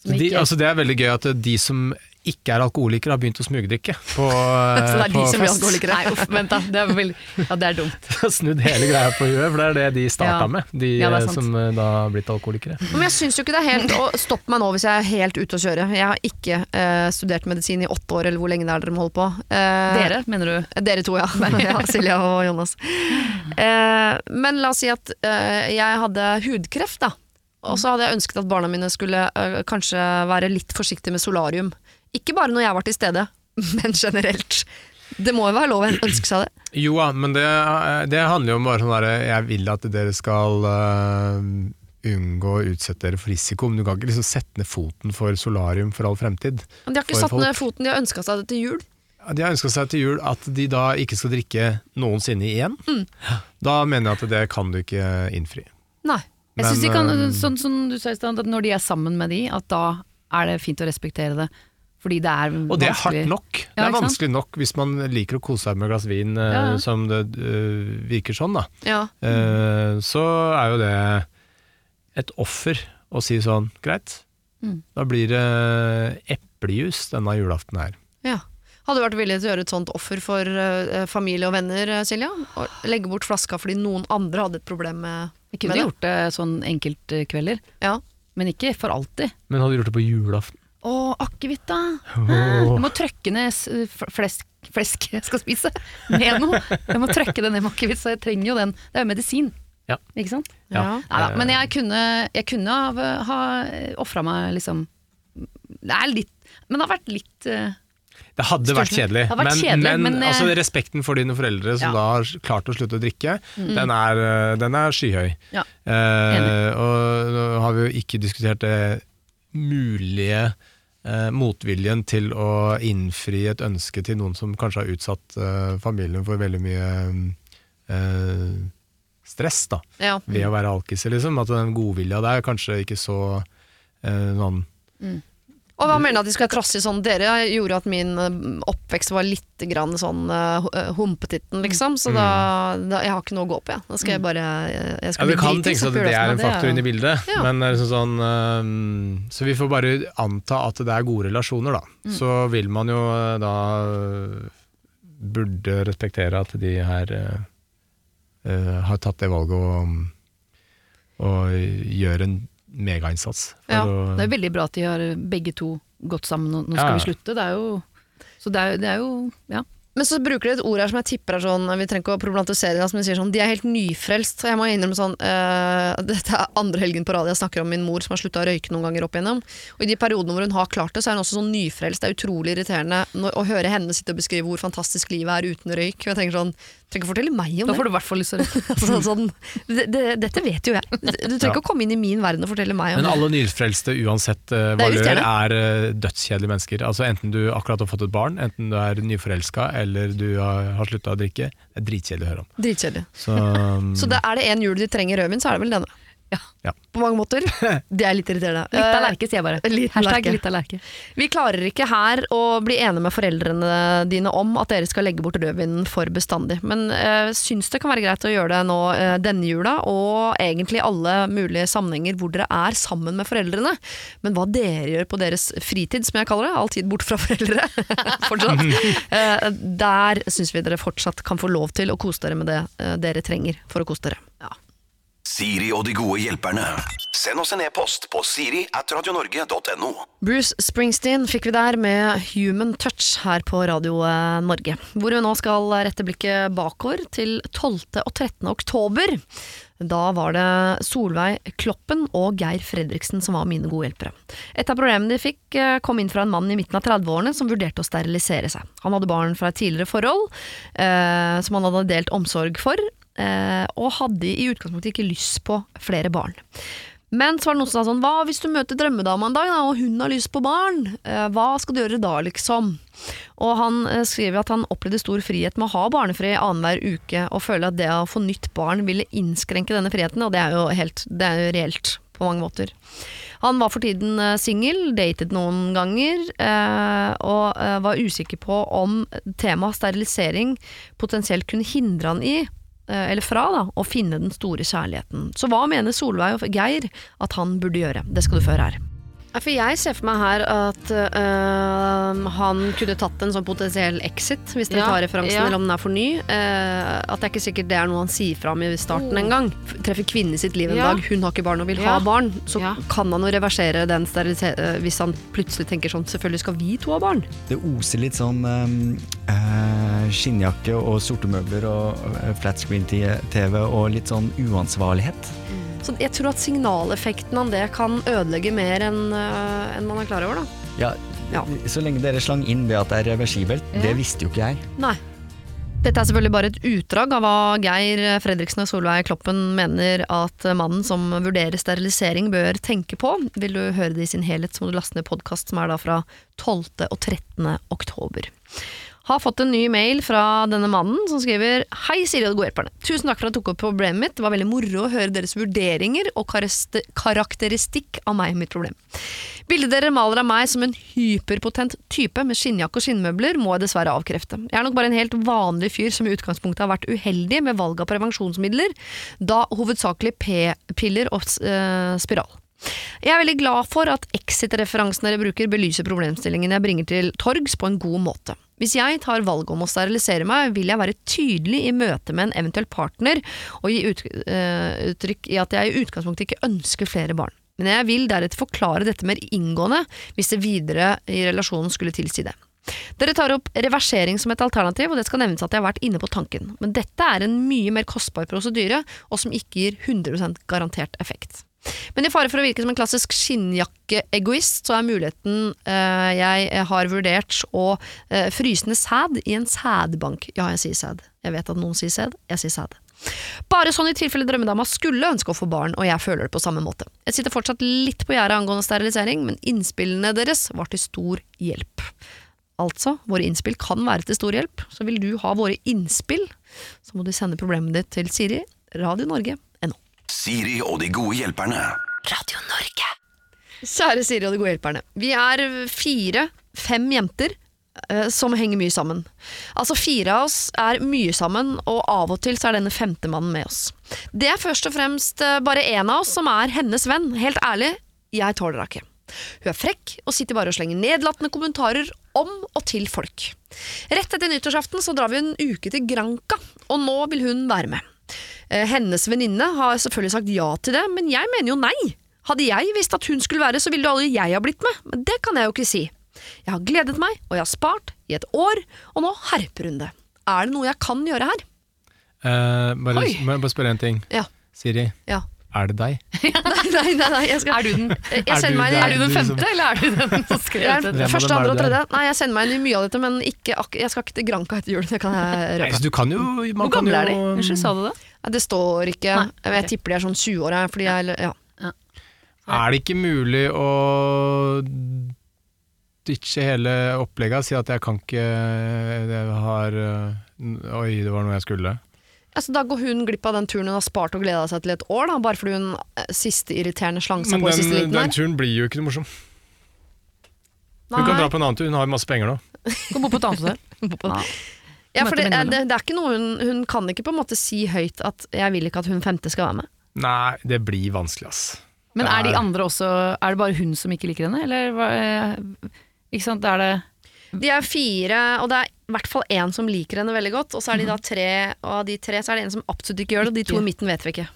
De, altså det er veldig gøy at de som ikke er alkoholikere, har begynt å smugdrikke på, Så det er de som blir alkoholikere? Nei, uff, vent da. Det er, vel, ja, det er dumt. Snudd hele greia på huet, for det er det de starta Ja. med, de Ja, eh, som eh, da har blitt alkoholikere. Men jeg syns jo ikke det er helt og Stopp meg nå hvis jeg er helt ute å kjøre. Jeg har ikke eh, studert medisin i åtte år, eller hvor lenge det er dere må holde på. Eh, Dere, mener du? Dere to, ja. ja Silja og Jonas. Eh, men la oss si at eh, jeg hadde hudkreft, da. Og så hadde jeg ønsket at barna mine skulle eh, kanskje være litt forsiktige med solarium. Ikke bare når jeg var til stede, men generelt. Det må jo være lov å ønske seg det. Jo da, men det, det handler jo om bare sånn derre Jeg vil at dere skal uh, unngå å utsette dere for risiko, men du kan ikke liksom sette ned foten for solarium for all fremtid. Men de har ikke satt folk. ned foten, de har ønska seg det til jul. De har ønska seg til jul at de da ikke skal drikke noensinne igjen. Mm. Da mener jeg at det kan du ikke innfri. Nei. Jeg synes de kan, øh, sånn som du sa i stad, at når de er sammen med de, at da er det fint å respektere det. Fordi det er Og det er vanskelig. hardt nok. Det Ja, er vanskelig nok hvis man liker å kose seg med et glass vin, øh, Ja, ja. som det uh, virker sånn, da. Ja. Uh, så er jo det et offer å si sånn, greit, Mm. da blir det eplejus denne julaften her. ja. Hadde du vært villig til å gjøre et sånt offer for eh, familie og venner, eh, Silja? Og legge bort flaska fordi noen andre hadde et problem med, det. Jeg kunne det? gjort det sånn enkeltkvelder, Ja. men ikke for alltid. Men hadde du gjort det på julaften? Å, akevitt da! Jeg må trøkke ned s- flesk, flesk jeg skal spise, med noe. Jeg må trøkke det ned med akevitt, så jeg trenger jo den. Det er jo medisin, Ja. ikke sant? Ja. Neida, men jeg kunne, jeg kunne ha, ha ofra meg liksom Det er litt Men det har vært litt eh, Det hadde vært kjedelig, hadde vært men, kjedelig, men, men, eh, altså, respekten for dine foreldre som Ja. da har klart å slutte å drikke, den, er, eh, den er skyhøy. Ja, Eh, og nå har vi jo ikke diskutert det mulige eh, motviljen til å innfri et ønske til noen som kanskje har utsatt eh, familien for veldig mye eh, stress da, Ja. ved å være alkiser. Liksom. At den godvilja der kanskje ikke så eh, sånn Og hva mener du at de skal trasse i sånn Dere gjorde at min eh, oppvekst var litt grann sånn uh, humpetitten, liksom. Så da, da Jeg har ikke noe å gå på, jeg. Da skal jeg bare eh, Jeg skal Ja, Vi kan tenke oss at det er en faktor inn i bildet, Ja. men liksom sånn um, Så vi får bare anta at det er gode relasjoner, da. Mm. Så vil man jo da burde respektere at de her øh, har tatt det valget å gjøre gjør en megainnsats. Ja, å, Det er veldig bra at de har begge to gått sammen, og nå skal Ja. vi slutte. Det er jo Så det er, det er jo Ja. Men så bruker de et ord her som jeg tipper er sånn Vi trenger ikke å problematisere det, men de sier sånn De er helt nyfrelst. Og jeg må innrømme sånn uh, Dette er andre helgen på rad jeg snakker om min mor som har slutta å røyke noen ganger opp igjennom. Og i de periodene hvor hun har klart det, så er hun også sånn nyfrelst. Det er utrolig irriterende når, å høre henne sitte og beskrive hvor fantastisk livet er uten røyk. Og jeg tenker sånn Trenger ikke fortelle meg om Da det. får du i hvert fall lyst til å. Altså, sånn, det, det, dette vet jo jeg. Du trenger ikke å komme inn i min verden og fortelle meg om men det. alle nyfrelste, uansett uh, er valør, er uh, dødskjedelige mennesker. Altså Enten du akkurat har fått et barn, enten du er nyforelska eller du har, har slutta å drikke. Det er dritkjedelig å høre om. Dritkjedelig. Så, um... Så det, er det én jul de trenger rødvin, så er det vel denne. Ja. Ja. På mange måter. Det er litt irriterende. Litt av Eh, lerke, sier jeg bare. Liten Hashtag litt av lerke. Vi klarer ikke her å bli enige med foreldrene dine om at dere skal legge bort rødvinen for bestandig. Men uh, syns det kan være greit å gjøre det nå uh, denne jula, og egentlig alle mulige sammenhenger hvor dere er sammen med foreldrene. Men hva dere gjør på deres fritid, som jeg kaller det, all tid bort fra foreldre, fortsatt, uh, der syns vi dere fortsatt kan få lov til å kose dere med det dere trenger for å kose dere. Siri og de gode hjelperne. Send oss en e-post på siri at radionorge.no. Bruce Springsteen fikk vi der med Human Touch her på Radio eh, Norge. Hvor vi nå skal rette blikket bakover til 12. og 13. oktober. Da var det Solveig Kloppen og Geir Fredriksen som var mine gode hjelpere. Et av problemene de fikk, eh, kom inn fra en mann i midten av 30-årene som vurderte å sterilisere seg. Han hadde barn fra et tidligere forhold, eh, som han hadde delt omsorg for, eh, og hadde i utgangspunktet ikke lyst på flere barn. Men så var det noen som sa sånn Hva hvis du møter drømmedama en dag, da, og hun har lyst på barn? Eh, hva skal du gjøre da, liksom? Og han eh, skriver at han opplevde stor frihet med å ha barnefri annenhver uke, og føler at det å få nytt barn ville innskrenke denne friheten, og det er jo helt Det er jo reelt på mange måter. Han var for tiden eh, singel, datet noen ganger, og var usikker på om temaet sterilisering potensielt kunne hindre han i eller fra, da, å finne den store kjærligheten. Så hva mener Solveig og Geir at han burde gjøre? Det skal du få høre her. For jeg ser for meg her at øh, han kunne tatt en sånn potensiell exit, hvis dere Ja, tar referansen, ja. eller om den er for ny. Eh, at det er ikke sikkert det er noe han sier fra om i starten engang. en gang. Treffer kvinnen sitt liv en Ja. dag, hun har ikke barn og vil Ja. ha barn. Så Ja. kan han jo reversere den sterilise- eh, hvis han plutselig tenker sånn Selvfølgelig skal vi to ha barn. Det oser litt sånn eh, skinnjakke og sorte møbler og flat screen-TV og litt sånn uansvarlighet. Så jeg tror at signaleffekten av det kan ødelegge mer enn øh, enn man er klar over, da. Ja, Ja. Så lenge dere slang inn ved at det er reversibelt, Ja. det visste jo ikke jeg. Nei. Dette er selvfølgelig bare et utdrag av hva Geir Fredriksen og Solveig Kloppen mener at mannen som vurderer sterilisering bør tenke på. Vil du høre det i sin helhet, så må du laste ned podkast som er da fra 12. og 13. oktober. Har fått en ny mail fra denne mannen som skriver Hei Siri og de gode hjelperne. Tusen takk for at du tok opp problemet mitt. Det var veldig moro å høre deres vurderinger og karakteristikk av meg og mitt problem. Bildet dere maler av meg som en hyperpotent type med skinnjakke og skinnmøbler, må jeg dessverre avkrefte. Jeg er nok bare en helt vanlig fyr som i utgangspunktet har vært uheldig med valg av prevensjonsmidler, da hovedsakelig p-piller og eh, spiral. Jeg er veldig glad for at exit-referansen dere bruker belyser problemstillingen jeg bringer til torgs på en god måte. Hvis jeg tar valget om å sterilisere meg, vil jeg være tydelig i møte med en eventuell partner og gi eh, uttrykk i at jeg i utgangspunktet ikke ønsker flere barn. Men jeg vil deretter forklare dette mer inngående hvis det videre i relasjonen skulle tilsi det. Dere tar opp reversering som et alternativ, og det skal nevnes at jeg har vært inne på tanken. Men dette er en mye mer kostbar prosedyre, og som ikke gir 100% garantert effekt. Men i fare for å virke som en klassisk skinnjakkeegoist, så er muligheten eh, jeg har vurdert å eh, fryse ned sæd i en sædbank. Ja, jeg sier sæd. Jeg vet at noen sier sæd. Jeg sier sæd. Bare sånn i tilfelle drømmedama skulle ønske å få barn, og jeg føler det på samme måte. Jeg sitter fortsatt litt på gjerdet angående sterilisering, men innspillene deres var til stor hjelp. Altså, våre innspill kan være til stor hjelp, så vil du ha våre innspill, så må du sende problemet ditt til Siri, Radio Norge, NO. Siri og de gode hjelperne. Radio Norge. Kjære Siri og de gode hjelperne. Vi er fire-fem jenter eh, som henger mye sammen. Altså Fire av oss er mye sammen, og av og til så er denne femtemannen med oss. Det er først og fremst eh, bare én av oss som er hennes venn. Helt ærlig, jeg tåler henne ikke. Hun er frekk og sitter bare og slenger nedlatende kommentarer om og til folk. Rett etter nyttårsaften så drar vi en uke til Granca, og nå vil hun være med. Eh, Hennes venninne har selvfølgelig sagt ja til det, men jeg mener jo nei. Hadde jeg visst at hun skulle være, så ville aldri jeg ha blitt med, men det kan jeg jo ikke si. Jeg har gledet meg, og jeg har spart i et år, og nå herper hun det. Er det noe jeg kan gjøre her? Eh, bare, bare spørre en ting. Ja. Siri, Ja. Er det deg? Nei, nei, nei, nei jeg skal Er du den, Jeg Er sender du meg er du den du som- femte, eller er du den som skrev er av første, andre og tredje. Nei, jeg sender meg inn i mye av dette, men ikke, ak jeg skal ikke til Granca etter jul. Det kan jeg Nei, røpe. så du kan jo man Hvor kan gamle er de? Unnskyld, sa du det? Nei, Det står ikke. Nei, Jeg, tipper de er sånn 20 år. Fordi jeg, ja. Er det ikke mulig å ditche hele opplegget? Si at jeg kan ikke Jeg har øh, Oi, det var noe jeg skulle. Altså, da går hun glipp av den turen hun har spart og gleda seg til et år, da, bare fordi hun eh, siste irriterende slang seg på på i siste liten. Men den turen blir jo ikke noe morsom. Hun kan dra på en annen tur, hun har masse penger nå. Kan bo på et annet hotell. Ja. For det, det, det er ikke noe hun, hun kan ikke på en måte si høyt at 'jeg vil ikke at hun femte skal være med'. Nei, det blir vanskelig, ass. Men er de andre også Er det bare hun som ikke liker henne, eller hva, eh, Ikke sant, er det De er fire, og det er i hvert fall én som liker henne veldig godt. Og så er de da tre, og av de tre så er det en som absolutt ikke gjør det, og de to i midten vet vi ikke.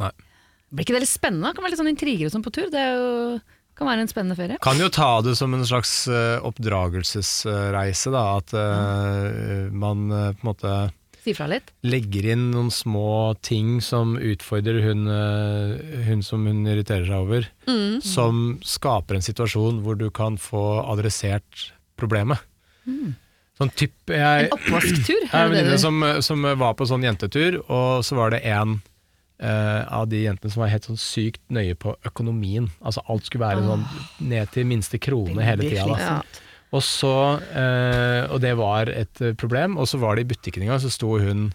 Blir ikke det litt spennende? Det Kan være litt sånn intriger og sånn på tur. Det er jo, kan være en spennende ferie. Kan jo ta det som en slags eh, oppdragelsesreise, da. At uh, man uh, på en måte Si fra litt. legger inn noen små ting som utfordrer hun, hun som hun irriterer seg over, Mm. som skaper en situasjon hvor du kan få adressert problemet. Sånn typ, jeg, En oppvasktur. jeg har en venninne som, som var på sånn jentetur, og så var det en uh, av de jentene som var helt sånn sykt nøye på økonomien. Altså alt skulle være sånn ned til minste krone hele tida. Ja. Og så, uh, og det var et eh, problem, og så var det i butikken en gang, så sto hun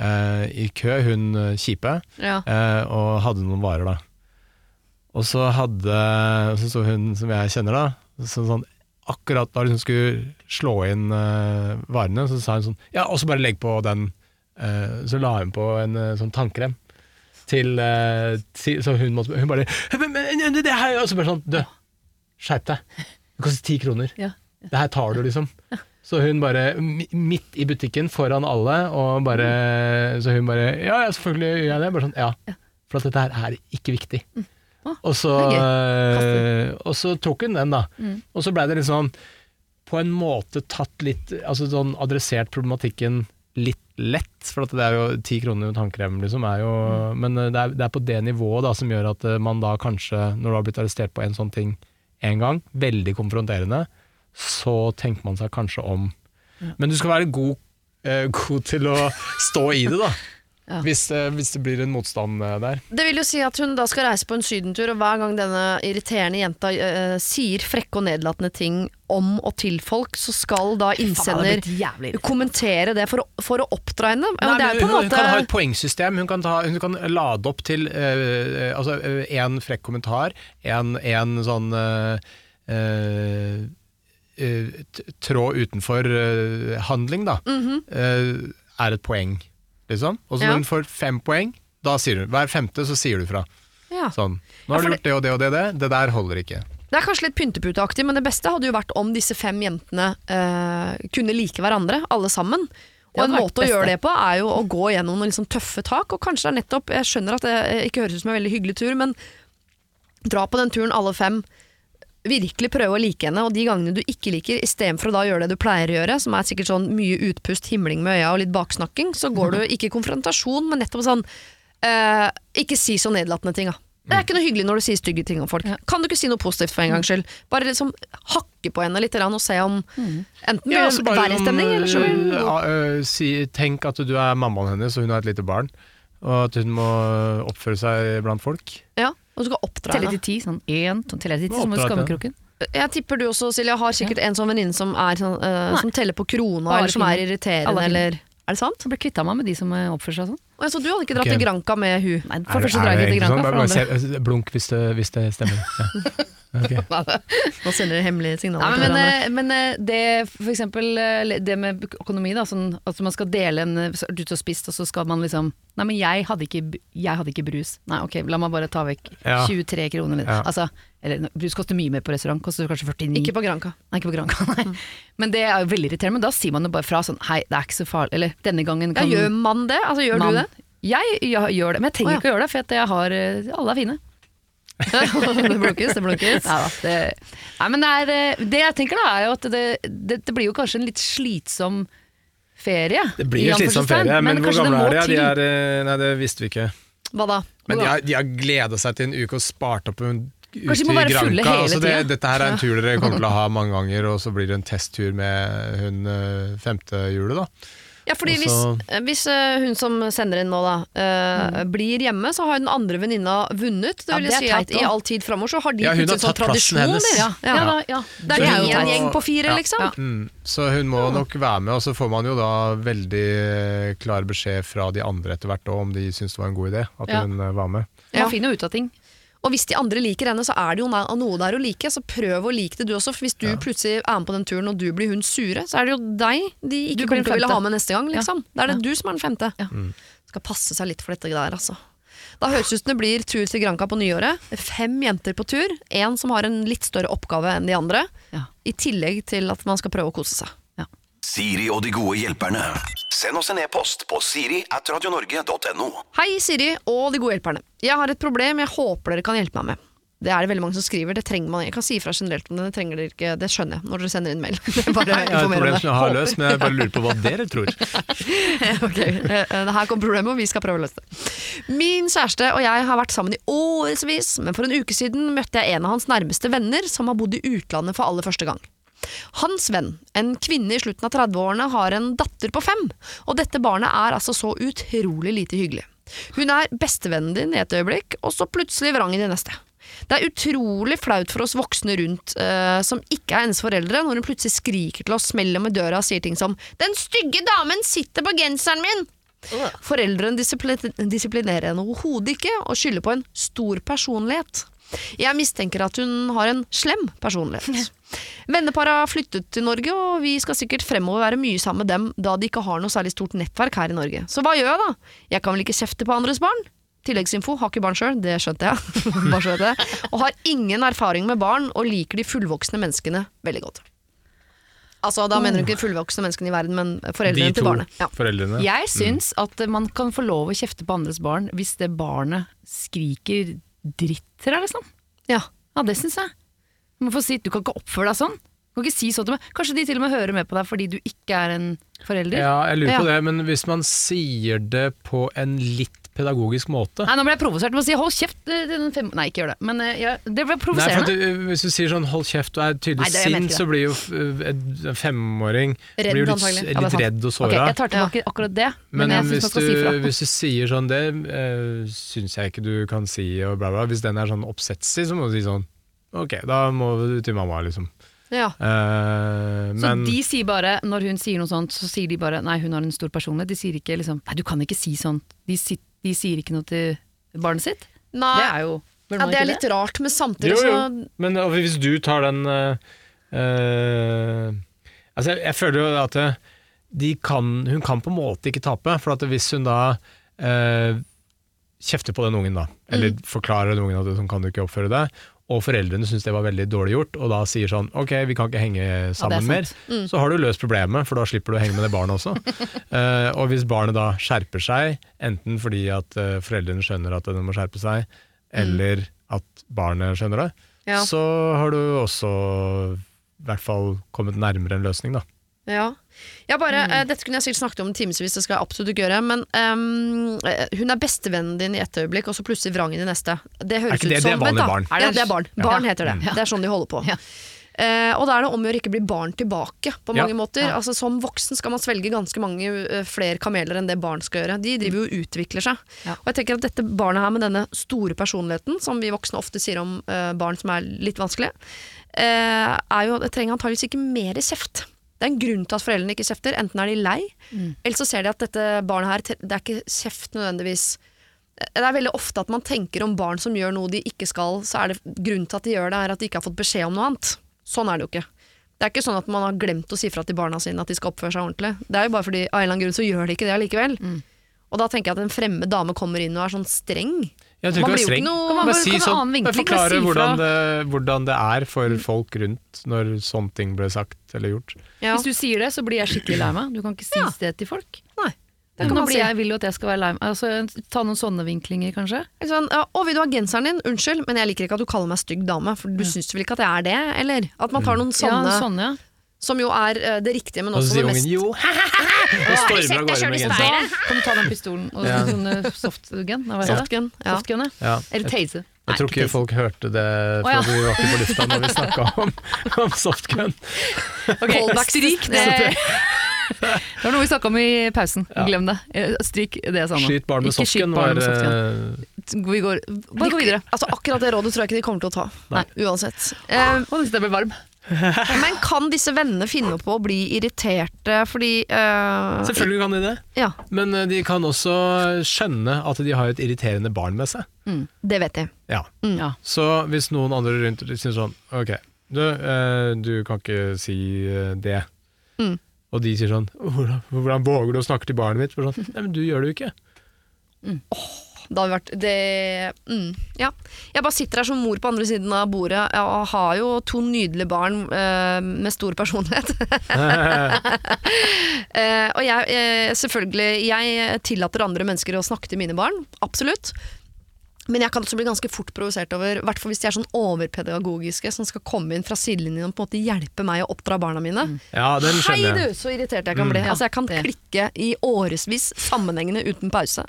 uh, i kø, hun kjipe, Ja. og hadde noen varer da. Og så hadde, så sto hun som jeg kjenner da, så sånn, akkurat da hun skulle slå inn uh, varene, så sa hun sånn, ja, og så bare legg på den, uh, så la hun på en uh, sånn tannkrem. Til, til, så hun måtte, hun bare, det her, og så bare sånn, du, skjerp deg, det koster ti kroner. Ja. Det her tar du, liksom. Så hun bare, midt i butikken, foran alle, og bare Så hun bare Ja, ja, selvfølgelig gjør jeg det. Bare sånn, ja. For at dette her er ikke viktig. Og så, eh, og så tok hun den, da. Mm. Og så blei det liksom på en måte tatt litt Altså sånn adressert problematikken litt lett, for det er jo ti kroner med tannkrem, liksom, er jo Mm. Men eh, det er, det er på det nivået da som gjør at eh, man da kanskje, når du har blitt arrestert på en sånn ting én gang, veldig konfronterende, så tenker man seg kanskje om. Men du skal være god, eh, god til å stå i det, da. Ja. Hvis, eh, hvis det blir en motstand eh, der. Det vil jo si at hun da skal reise på en sydentur, og hver gang denne irriterende jenta uh, sier frekke og nedlatende ting om og til folk, så skal da innsender kommentere det for å, for å oppdra henne. Ja, Nei, det er men på en hun, hun kan ha et poengsystem. Hun kan, ta, hun kan lade opp til uh, altså, en frekk kommentar, en, en sånn uh, eh, eh, tråd utenfor handling, da, eh, er et poeng, liksom. Og så Ja. når hun får fem poeng, da sier hun Hver femte så sier du fra. ja. Sånn. Nå har du gjort det og det og det, det. Det der holder ikke. Det er kanskje litt pynteputeaktig, men det beste hadde jo vært om disse fem jentene eh, kunne like hverandre, alle sammen. Og en måte å gjøre det på er jo å gå gjennom noen liksom tøffe tak, og kanskje det er nettopp Jeg skjønner at det ikke høres ut som en veldig hyggelig tur, men dra på den turen alle fem. Virkelig prøve å like henne, og de gangene du ikke liker, istedenfor å da gjøre det du pleier å gjøre, som er sikkert sånn mye utpust, himling med øya og litt baksnakking, så går du ikke i konfrontasjon, men nettopp sånn eh, Ikke si så nedlatende ting, da. Det er ikke noe hyggelig når du sier stygge ting om folk. Kan du ikke si noe positivt for en gangs skyld? Bare liksom hakke på henne litt og se om enten blir Ja, det så bare verre stemning, eller så ja, øh, si, Tenk at du er mammaen hennes, og hun har et lite barn. Og at hun må oppføre seg blant folk. Ja, og du skal oppdra Telle henne. til ti, sånn én, to, telle til ti, Nå som hos oppdrar jeg skammekroken. Jeg tipper du også, Silja, har sikkert en sånn venninne som, er sånn, eh, Nei. som teller på krona, Bare eller som er irriterende, eller Er det sant? Så ble kvitta meg med de som eh, oppfører seg sånn. Jeg så du hadde ikke dratt Ok. til Granca med hun. Nei, for første er ikke til granka. Granca. sånn? for Bare andre. Blunk hvis det, hvis det stemmer. Ja. Ok. Nå sender dere hemmelige Nei, signaler men, til men, hverandre. eh, men eh, det, for eksempel eh, det med økonomi, da, sånn at man skal dele en eh, så er du ute og spist, og så skal man liksom Nei, men jeg hadde ikke, jeg hadde ikke brus. Nei, ok, la meg bare ta vekk Ja. 23 kroner. Ja. Altså, eller brus koster mye mer på restaurant, koster kanskje 49. Ikke på Granca. Nei, ikke på Granca, nei. Men det er jo veldig irriterende. Men da sier man jo bare fra sånn Hei, det er ikke så farlig. Eller denne gangen kan Ja, gjør man det? Altså, gjør man du det? Jeg, jeg gjør det, men jeg trenger oh, ja. ikke å gjøre det, for at jeg har eh, Alle er fine. det blunkes, det blunkes. Det, nei, men det, er, eh, det jeg tenker da, er jo at det, det, det blir jo kanskje en litt slitsom ferie. Det blir jo slitsom ferie, men, hvor gamle er de? de er, eh, nei, det visste vi ikke. Hva da? Men de har, de har gleda seg til en uke og spart opp en ute de i må være fulle Granca. hele Altså det, dette her er en tur dere kommer til å ha mange ganger, og så blir det en testtur med hun femte hjulet, da. Ja, fordi Også... hvis, hvis eh, hun som sender inn nå da eh, blir hjemme, så har den andre venninna vunnet. Det Ja, det si at i all tid framover så har de Ja, hun har sånn tatt plassen tradisjon. hennes. Ja, Ja. ja, da, ja. Det er jo en gjeng på fire, Ja. liksom. Ja. Mm, så hun må nok være med, og så får man jo da veldig eh, klar beskjed fra de andre etter hvert òg, om de syns det var en god idé at Ja. hun eh, var med. Ja. Man finner jo ut av ting. Og hvis de andre liker henne, så er det jo noe der å like. Så prøv å like det du også. For hvis du plutselig er med på den turen, og du blir hun sure, så er det jo deg de ikke kommer til å ville ha med neste gang. Liksom. Da er det du som er den femte. Ja. Skal passe seg litt for dette der, altså. Da høres det ut som det blir tur til Granca på nyåret. Fem jenter på tur. Én som har en litt større oppgave enn de andre. Ja. I tillegg til at man skal prøve å kose seg. Siri og de gode hjelperne. Send oss en e-post på siri at radionorge.no. Hei, Siri og de gode hjelperne. Jeg har et problem jeg håper dere kan hjelpe meg med. Det er det veldig mange som skriver. Det trenger man Jeg kan si ifra generelt om det. Det trenger dere ikke. Det skjønner jeg når dere sender inn mail. Bare Jeg har et problem som jeg har løst, men jeg bare lurer på hva dere tror. Ok, eh, eh, Her kommer problemet, og vi skal prøve å løse det. Min kjæreste og jeg har vært sammen i årevis, men for en uke siden møtte jeg en av hans nærmeste venner som har bodd i utlandet for aller første gang. Hans venn, en kvinne i slutten av 30-årene, har en datter på fem, og dette barnet er altså så utrolig lite hyggelig. Hun er bestevennen din i et øyeblikk, og så plutselig vrang i det neste. Det er utrolig flaut for oss voksne rundt uh, som ikke er hennes foreldre, når hun plutselig skriker til oss, smeller med døra og sier ting som 'Den stygge damen sitter på genseren min!' Foreldrene disipli- disiplinerer henne overhodet ikke, og skylder på en stor personlighet. Jeg mistenker at hun har en slem personlighet. Venneparet har flyttet til Norge, og vi skal sikkert fremover være mye sammen med dem, da de ikke har noe særlig stort nettverk her i Norge. Så hva gjør jeg da? Jeg kan vel ikke kjefte på andres barn? Tilleggsinfo, har ikke barn sjøl, det skjønte jeg. Bare så det. Og har ingen erfaring med barn, og liker de fullvoksne menneskene veldig godt. Altså, Da mener hun ikke fullvoksne menneskene i verden, men De foreldrene to til barnet. Ja. foreldrene. Jeg syns at man kan få lov å kjefte på andres barn hvis det barnet skriker dritt til deg, liksom. Ja. Ja, det syns jeg. Du, må få si, du kan ikke oppføre deg sånn. Du kan ikke si sånn til meg. Kanskje de til og med hører med på deg fordi du ikke er en forelder. Ja, jeg lurer på Ja. det, men hvis man sier det på en litt pedagogisk måte Nei, nå ble jeg provosert med å si 'hold kjeft'. eh, fem... Nei, ikke gjør det. Men ja, jeg, det ble Nei, for at du, Hvis du sier sånn 'hold kjeft' og er tydelig Nei, sint, så blir jo en femåring Redd, blir jo litt. Ja, er litt redd og Ok, Okay, jeg tar tilbake akkurat det, men, Men hvis, du, si hvis du sier sånn Det uh, syns jeg ikke du kan si, og bla, bla. Hvis den er sånn oppsetsig, så må du si sånn Ok, da må du til mamma, liksom. Ja. Eh, Så men de sier bare, når hun sier noe sånt, så sier de bare 'nei, hun har en stor personlighet'. De sier ikke liksom 'nei, du kan ikke si sånt. De, si, de sier ikke noe til barnet sitt. Nei, Det er jo ja, det er litt litt rart, men samtidig Jo, jo. så Men og hvis du tar den uh, uh, Altså, jeg, jeg føler jo at de kan, hun kan på en måte ikke tape, for at hvis hun da eh, kjefter på den ungen, da, eller forklarer den ungen at sånn kan du ikke oppføre deg, og foreldrene syns det var veldig dårlig gjort, og da sier sånn ok, vi kan ikke henge sammen mer, mm. så har du løst problemet, for da slipper du å henge med det barnet også. uh, og hvis barnet da skjerper seg, enten fordi at uh, foreldrene skjønner at det må skjerpe seg, eller at barnet skjønner det, Ja. så har du også i hvert fall kommet nærmere en løsning, da. Ja. Ja bare, eh, dette kunne jeg sikkert snakket om timevis, det skal jeg absolutt ikke gjøre. Men ehm, eh, hun er bestevennen din i ett øyeblikk, og så plutselig vrangen i neste. Det høres Er ikke ut det- som det er barn? Er det- Ja, det er barn. Ja. Barn heter det. Ja. Det er sånn de holder på. Ja. Uh, og da er det om å gjøre ikke bli barn tilbake, på Ja. mange måter. Ja. Altså Som voksen skal man svelge ganske mange uh, flere kameler enn det barn skal gjøre. De driver jo og utvikler seg. Ja. Og jeg tenker at dette barnet her med denne store personligheten, som vi voksne ofte sier om uh, barn som er litt vanskelige, eh, er jo, det trenger antageligvis ikke mer kjeft. Det er en grunn til at foreldrene ikke kjefter. Enten er de lei, eller så ser de at dette barnet her Det er ikke kjeft nødvendigvis. Det er veldig ofte at man tenker om barn som gjør noe de ikke skal, så er det grunnen til at de gjør det, er at de ikke har fått beskjed om noe annet. Sånn er det jo ikke. Det er ikke sånn at man har glemt å si fra til barna sine at de skal oppføre seg ordentlig. Det er jo bare fordi av en eller annen grunn så gjør de ikke det allikevel. Og da tenker jeg at en fremmed dame kommer inn og er sånn streng. Jeg tror Man ikke blir jo ikke streng. noe- man bare- si kan sånn, bare forklare si hvordan det, hvordan det er for folk rundt når sånne ting ble sagt eller gjort. Ja. Hvis du sier det, så blir jeg skikkelig lei meg. Du kan ikke si Ja. det til folk. Nei, det kan nå man blir si. jeg, vil jo at jeg skal være lei meg. Altså, ta noen sånne vinklinger, kanskje. Sånn, ja, 'Å, vil du ha genseren din?' Unnskyld, men jeg liker ikke at du kaller meg stygg dame. For du syns vel ikke at jeg er det? Eller? At man tar noen sånne, Ja, sånne, ja. Som jo er eh, det riktige, men Og også så det ungen mest jo, og stormer av gårde med genseren. Da kan du ta den pistolen og Ja. sånn eh, softgun. Hva heter det? softgun. Ja. Softgun, ja. Ja. Eller tase. Jeg tror ikke folk hørte det, Å, ja. vi var ikke på lufta når vi snakka om, om softgun. Callbacks, Stryk det. Det var noe vi snakka om i pausen. Ja. Glem det. Eh, Stryk det jeg sa nå. Skyt barn med Ikke skyt softgun barn var med softgun. eh, Vi går, bare gå videre. Altså, akkurat det rådet tror jeg ikke de kommer til å ta. Nei. Uansett. Eh, Å, jeg ble varm. Men kan disse vennene finne på å bli irriterte fordi uh, Selvfølgelig kan de det, Ja, men eh, de kan også skjønne at de har et irriterende barn med seg. det vet jeg. Ja. Ja. Så hvis noen andre rundt sier sånn Ok, du, uh, du kan ikke si det. Mm. Og de sier sånn hvordan, hvordan våger du å snakke til barnet mitt? Sånn, Nei, men du gjør det jo ikke. Det hadde vært det mm, Ja. Jeg bare sitter her som mor på andre siden av bordet og har jo to nydelige barn eh, med stor personlighet. Eh, og jeg, eh, selvfølgelig, jeg tillater andre mennesker å snakke til mine barn. Absolutt. Men jeg kan også bli ganske fort provosert over, i hvert fall hvis de er sånn overpedagogiske, som skal komme inn fra sidelinjen og på en måte hjelpe meg å oppdra barna mine. Ja, den Hei du, så irritert jeg kan bli. Mm. Altså Jeg kan det. klikke i årevis sammenhengende uten pause.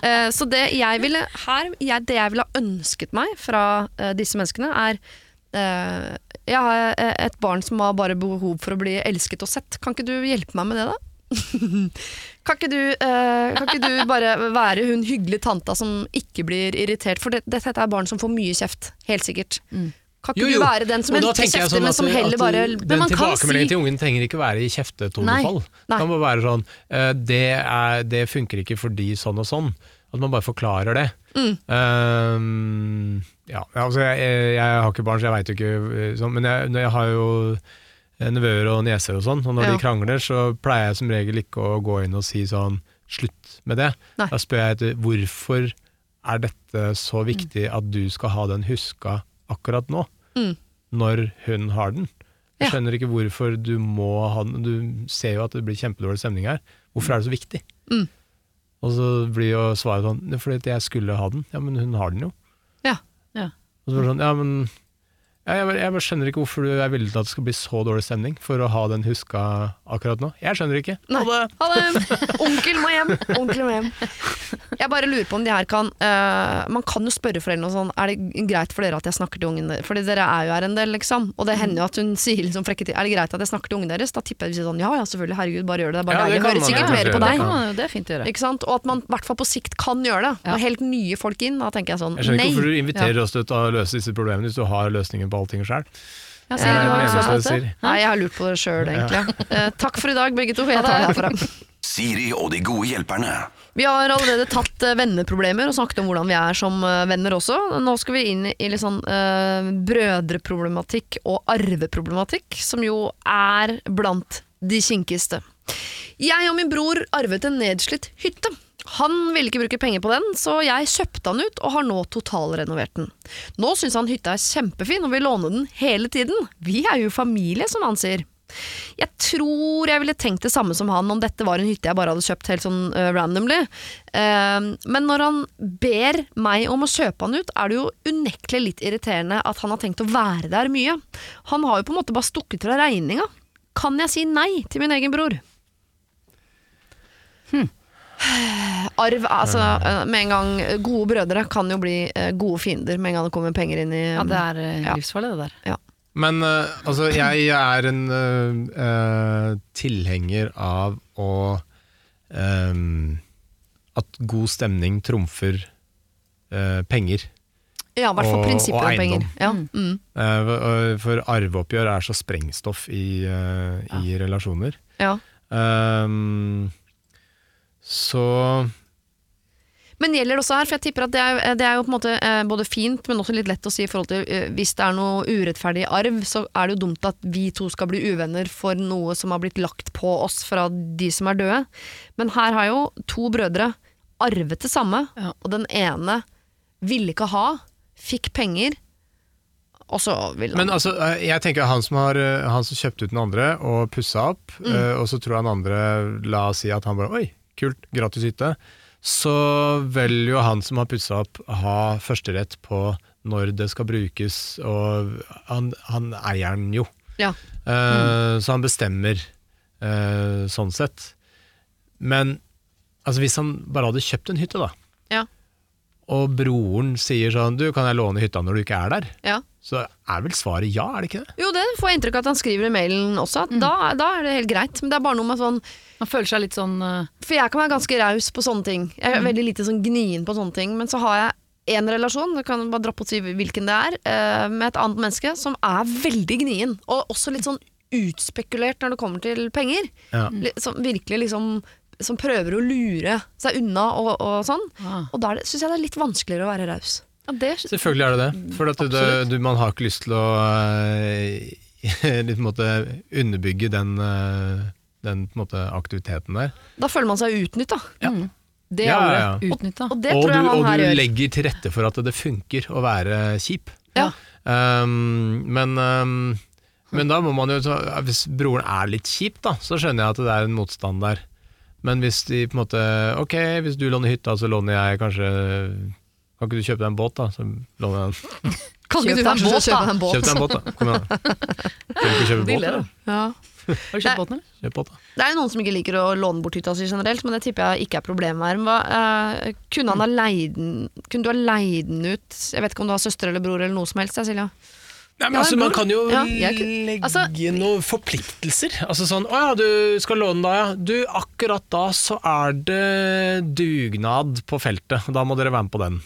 Uh, så det jeg ville her, jeg, det jeg ville ha ønsket meg fra uh, disse menneskene, er uh, Jeg har et barn som har bare behov for å bli elsket og sett. Kan ikke du hjelpe meg med det, da? kan, ikke du, eh, kan ikke du bare være hun hyggelige tanta som ikke blir irritert? For det, dette er barn som får mye kjeft, helt sikkert. Kan ikke Jo, jo. du være den som kjefter, sånn men som heller at bare Den man kan tilbakemeldingen si- til ungen trenger ikke være i kjeftetonefall. Det kan bare være sånn uh, det, er, det funker ikke fordi sånn og sånn. At man bare forklarer det. Mm. Ehm, ja, altså jeg, jeg, jeg har ikke barn, så jeg veit jo ikke eh, sånn, men jeg, jeg har jo nevøer og nieser og sånn, og når Ja. de krangler, så pleier jeg som regel ikke å gå inn og si sånn slutt med det. Nei. Da spør jeg etter hvorfor er dette så viktig at du skal ha den huska akkurat nå, Mm. når hun har den. Jeg skjønner ikke hvorfor du må ha den. Du ser jo at det blir kjempedårlig stemning her. Hvorfor er det så viktig? Mm. Og så blir jo svaret sånn Fordi jeg skulle ha den. Ja, men hun har den jo. Ja. Ja. Og så blir det sånn, ja, men jeg, bare, jeg bare skjønner ikke hvorfor du er villig til at det skal bli så dårlig stemning for å ha den huska akkurat nå. Jeg skjønner ikke. Nei. Ha det! Ha det! Onkel må hjem! Onkel må hjem. Jeg bare lurer på om de her kan uh, Man kan jo spørre foreldrene og sånn Er det greit for dere at jeg snakker til ungen deres? Fordi dere er jo her en del, liksom. Og det hender jo at hun sier liksom frekke til Er det greit at jeg snakker til ungen deres? Da tipper jeg de sier sånn Ja ja, selvfølgelig, herregud, bare gjør det. Det er bare Ja, det deilig. Hører man sikkert mer på deg. Det, man det er fint å gjøre. Ikke sant? Og at man i hvert fall på sikt kan gjøre det. Ja. Og helt nye folk inn. Da tenker jeg sånn Jeg skjønner ikke Nei. hvorfor du inviterer oss til å løse disse problemene hvis du har løsningen på allting sjøl. Ja, på dette. sier. Nei, jeg har lurt på det sjøl, egentlig. Ja. takk for i dag, begge to. Jeg tar det herfra. Siri og de gode hjelperne. Vi har allerede tatt eh, venneproblemer og snakket om hvordan vi er som eh, venner også. Nå skal vi inn i litt sånn uh, brødreproblematikk og arveproblematikk, som jo er blant de kinkigste. Jeg og min bror arvet en nedslitt hytte. Han ville ikke bruke penger på den, så jeg kjøpte han ut og har nå totalrenovert den. Nå syns han hytta er kjempefin og vil låne den hele tiden. Vi er jo familie, som han sier. Jeg tror jeg ville tenkt det samme som han om dette var en hytte jeg bare hadde kjøpt helt sånn uh, randomly. Uh, men når han ber meg om å kjøpe han ut, er det jo unektelig litt irriterende at han har tenkt å være der mye. Han har jo på en måte bare stukket fra regninga. Kan jeg si nei til min egen bror? Arv, altså øh, med en gang Gode brødre kan jo bli øh, gode fiender med en gang det kommer penger inn i Ja, det er eh, livsfarlig, det der. Men eh, altså, jeg er en eh, eh, tilhenger av å ehm, At god stemning trumfer uh, penger. Ja, i hvert fall prinsippet prinsipper og om penger. Ja. Mm. Uh, For arveoppgjør er så sprengstoff i, eh, i relasjoner. ja. Ehm, så Men gjelder det også her, for jeg tipper at det er, det er jo på en måte eh, både fint, men også litt lett å si i forhold til eh, hvis det er noe urettferdig arv, så er det jo dumt at vi to skal bli uvenner for noe som har blitt lagt på oss fra de som er døde. Men her har jo to brødre arvet det samme, Ja. og den ene ville ikke ha, fikk penger, og så vil han Men altså, eh, jeg tenker han som, har, han som kjøpte ut den andre og pussa opp, Mm. og så tror han andre La oss si at han bare Oi, kult, gratis hytte. Så vil jo han som har pussa opp, ha førsterett på når det skal brukes, og han, han eier den jo. Ja. Eh, Så han bestemmer uh, sånn sett. Men altså, hvis han bare hadde kjøpt en hytte, da, Ja. og broren sier sånn Du, kan jeg låne hytta når du ikke er der? Ja. Så er vel svaret ja, er det ikke det? Jo, det får jeg inntrykk av at han skriver i mailen også, at da, da er det helt greit. Men det er bare noe med sånn Man føler seg litt sånn uh... For jeg kan være ganske raus på sånne ting. Jeg er veldig lite sånn gnien på sånne ting. Men så har jeg en relasjon, du kan bare droppe å si hvilken det er, eh, med et annet menneske som er veldig gnien. Og også litt sånn utspekulert når det kommer til penger. Ja. Som virkelig liksom Som prøver å lure seg unna og, og sånn. ah. Og da syns jeg det er litt vanskeligere å være raus. Ja, det, Selvfølgelig er det det. For at det, du, man har ikke lyst til å litt på en måte underbygge den, eh, den på en måte aktiviteten der. Da føler man seg utnytta. det Ja, ordet. ja, ja. Utnytta. Og det og du, og du legger til rette for at det funker å være kjip. Ja. Um, men, um, men da må man jo Hvis broren er litt kjip, da, så skjønner jeg at det er en motstand der. Men hvis de på en måte Ok, hvis du låner hytta, så låner jeg kanskje Kan ikke du kjøpe deg en båt, da? Så låner jeg den. Kan ikke du deg en båt, da. deg en båt? Kjøp deg en båt, da. Kom igjen. Kan du ikke kjøpe båt, da? Ja. Har du kjøpt båten, eller? Kjøp båt, da. Det er jo noen som ikke liker å låne bort hytta si generelt, men det tipper jeg ikke er problemet her. Hva, uh, kunne, han ha leid den, kunne du ha leid den ut? Jeg vet ikke om du har søster eller bror eller noe som helst, Silja. Nei, men Ja, altså, Man kan jo Ja, jeg legge altså- noen forpliktelser. Altså sånn Å ja, du skal låne da, ja. Du, akkurat da så er det dugnad på feltet. Da må dere være med på den.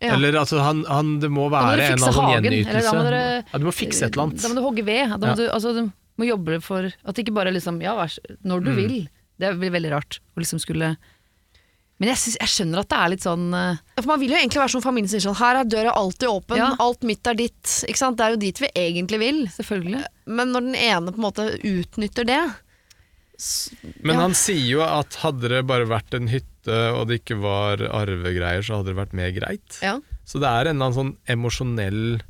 Ja. Eller altså, han, han, det må være en eller annen gjenytelse. da må dere- ja, du må fikse et eller annet. Da må du hogge ved. Da må Ja. du, altså, du må jobbe for at det ikke bare liksom Ja, vær så- når Mm. du vil. Det blir veldig rart å liksom skulle Men jeg, synes, jeg skjønner at det er litt sånn uh... For Man vil jo egentlig være som familien sin. sånn Her er døra alltid åpen, Ja. alt mitt er ditt. Ikke sant? Det er jo dit vi egentlig vil. Selvfølgelig. Men når den ene på en måte utnytter det Men Ja. han sier jo at hadde det bare vært en hytte og det ikke var arvegreier, så hadde det vært mer greit. ja. Så det er en eller annen sånn emosjonell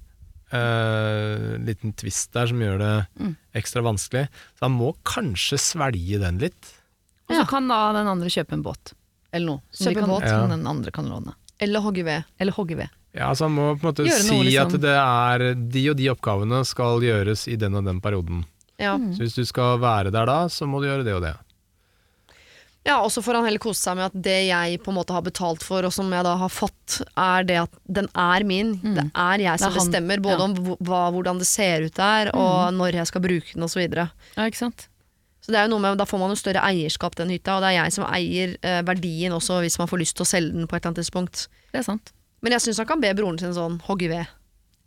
eh, liten twist der som gjør det Mm. ekstra vanskelig. Så han må kanskje svelge den litt. Og så kan da den andre kjøpe en båt. Eller noe. Kjøpe en kan, båt. som den andre kan låne. Eller hogge ved. Eller hogge ved. Ja, så Han må på en måte si noe, liksom. at det er de og de oppgavene skal gjøres i den og den perioden. Ja. Så hvis du skal være der da, så må du gjøre det og det. Ja, og så får han heller kose seg med at det jeg på en måte har betalt for, og som jeg da har fått, er det at den er min. Det er jeg som Mm. Er bestemmer både ja. om hva- hvordan det ser ut der, og når jeg skal bruke den osv. Ja, ikke sant? så det er jo noe med, da får man jo større eierskap til den hytta, og det er jeg som eier eh, verdien også hvis man får lyst til å selge den på et eller annet tidspunkt. Det er sant. Men jeg syns han kan be broren sin sånn hogge ved.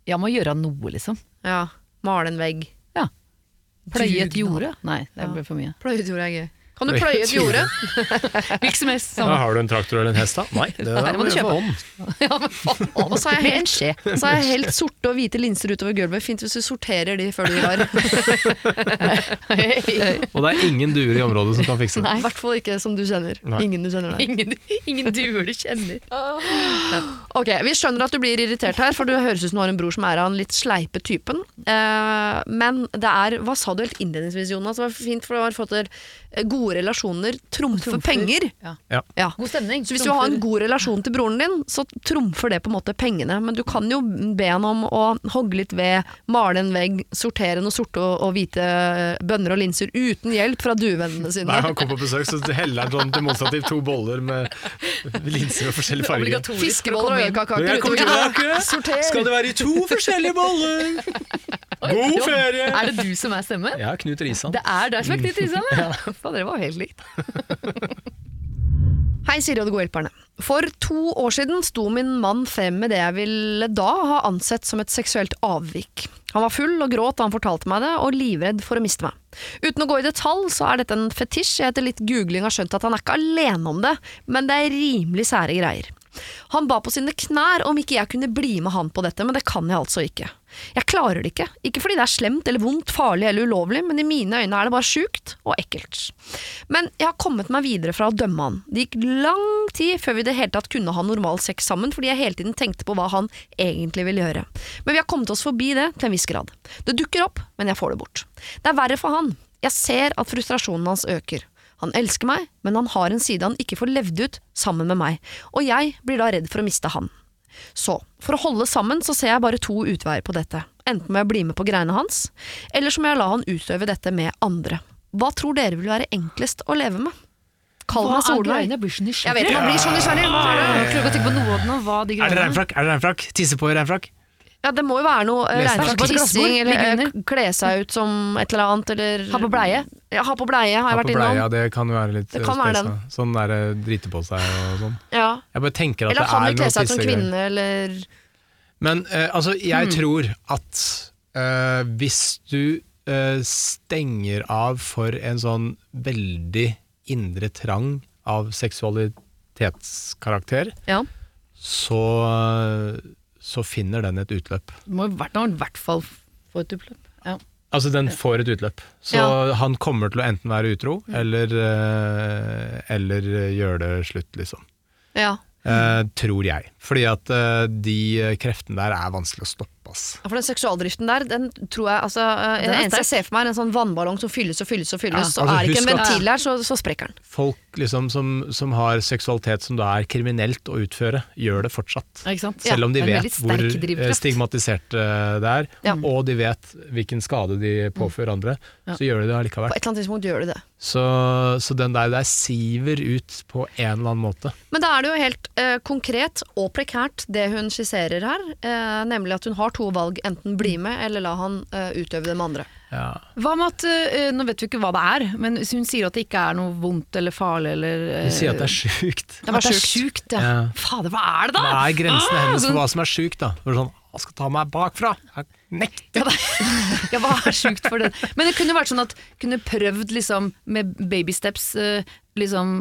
Ja, må gjøre noe, liksom. Ja, male en vegg. Pløye jordet? Nei, det blir for mye. Pløyet jordet er gøy. Kan du Pløye et et jorde? Hvilket som helst. Ja, har du en traktor eller en hest, da? Nei, det, det må du kjøpe. Ja, men faen. Og så har jeg helt, så har jeg helt sorte og hvite linser utover gulvet. Fint hvis du sorterer de før du drar. Og det er ingen duer i området som kan fikse det. I hvert fall ikke som du kjenner. Nei. Ingen du kjenner der. Ingen, ingen duer du kjenner. Ok, Vi skjønner at du blir irritert her, for du høres ut som du har en bror som er av den litt sleipe typen. Eh, men det er Hva sa du helt innledningsvis, Jonas? Det var fint, for det var fått til gode relasjoner trumfer Trumfer. penger. Ja. Ja. Ja. God stemning. Så hvis du har en god relasjon til broren din, så trumfer det på en måte pengene. Men du kan jo be han om å hogge litt ved, male en vegg, sortere noen sorte og, og hvite bønner og linser uten hjelp fra duevennene sine. Nei, han kom på besøk, så heller han sånn demonstrativt to boller med linser med forskjellige farger. Fiskeboller og øyekakaker Sorter! Skal det være i to forskjellige boller? God ferie! Er det du som er stemmen? Ja, Knut Risan. Det er der som er Knut Risan, ja. Faen, det var helt likt. Hei, Siri og de gode hjelperne. For to år siden sto min mann frem med det jeg ville da ha ansett som et seksuelt avvik. Han var full og gråt da han fortalte meg det, og livredd for å miste meg. Uten å gå i detalj, så er dette en fetisj. Jeg etter litt googling har skjønt at han er ikke alene om det, men det er rimelig sære greier. Han ba på sine knær om ikke jeg kunne bli med han på dette, men det kan jeg altså ikke. Jeg klarer det ikke, ikke fordi det er slemt eller vondt, farlig eller ulovlig, men i mine øyne er det bare sjukt og ekkelt. Men jeg har kommet meg videre fra å dømme han. Det gikk lang tid før vi i det hele tatt kunne ha normal sex sammen, fordi jeg hele tiden tenkte på hva han egentlig ville gjøre. Men vi har kommet oss forbi det til en viss grad. Det dukker opp, men jeg får det bort. Det er verre for han. Jeg ser at frustrasjonen hans øker. Han elsker meg, men han har en side han ikke får levd ut sammen med meg, og jeg blir da redd for å miste han. Så, for å holde sammen så ser jeg bare to utveier på dette. Enten må jeg bli med på greiene hans, eller så må jeg la han utøve dette med andre. Hva tror dere vil være enklest å leve med? Kall meg Solveig. Jeg blir så Jeg nysgjerrig. vet man blir så nysgjerrig. Hva er det? Jeg klarer ikke å tenke på noe av den, og hva de Er det regnfrakk? Er det regnfrakk? Tisse på i regnfrakk? Ja, det må jo være noe eh, på tissing, eller eh, kle seg ut som et eller annet, eller Ha på bleie. Ja, ha på bleie har jeg Ha vært på Ja, innom. det kan jo være litt Det kan være spes. Sånn der eh, drite på seg og sånn. Ja. Jeg bare tenker at Eller det er noe Eller kan du kle seg ut som kvinne, eller Men uh, altså, jeg Hmm. tror at uh, hvis du uh, stenger av for en sånn veldig indre trang av seksualitetskarakter, Ja. så, så finner den et utløp. Du må i hvert fall- i hvert fall få et utløp. Ja. Altså, den får et utløp. Så Ja. han kommer til å enten være utro, eller, eh, eller gjøre det slutt, liksom. ja. Eh, tror jeg. Fordi at eh, de kreftene der er vanskelig å stoppe, ass. Ja, For den seksualdriften der, den tror jeg altså, eh, Den Det er eneste jeg ser for meg, er en sånn vannballong som fylles og fylles og fylles, Ja. så Altså, er det ikke en ventil der, så, så sprekker den. Folk liksom som, som har seksualitet som da er kriminelt å utføre, gjør det fortsatt. Selv om de ja, vet hvor eh, stigmatisert eh, det er, Ja. og de vet hvilken skade de påfører andre, Ja. så gjør de det På et eller annet tidspunkt gjør de det. Så, så den der, der siver ut på en eller annen måte. Men da er det jo helt eh, konkret og prekært det hun skisserer her, eh, nemlig at hun har to valg, enten bli med eller la han eh, utøve det med andre. Ja. Hva med at, uh, Nå vet vi ikke hva det er, men hvis hun sier at det ikke er noe vondt eller farlig eller uh, Hun sier at det er sjukt. det var Det er sjukt. ja. Ja. Fader, hva er det da? Hva er grensene Ah, hennes sånn- for hva som er sjukt, da? For sånn, han skal ta meg bakfra! Jeg nekter! Ja, det, hva er sjukt for det? Men det kunne vært sånn at kunne prøvd liksom med baby steps eh, liksom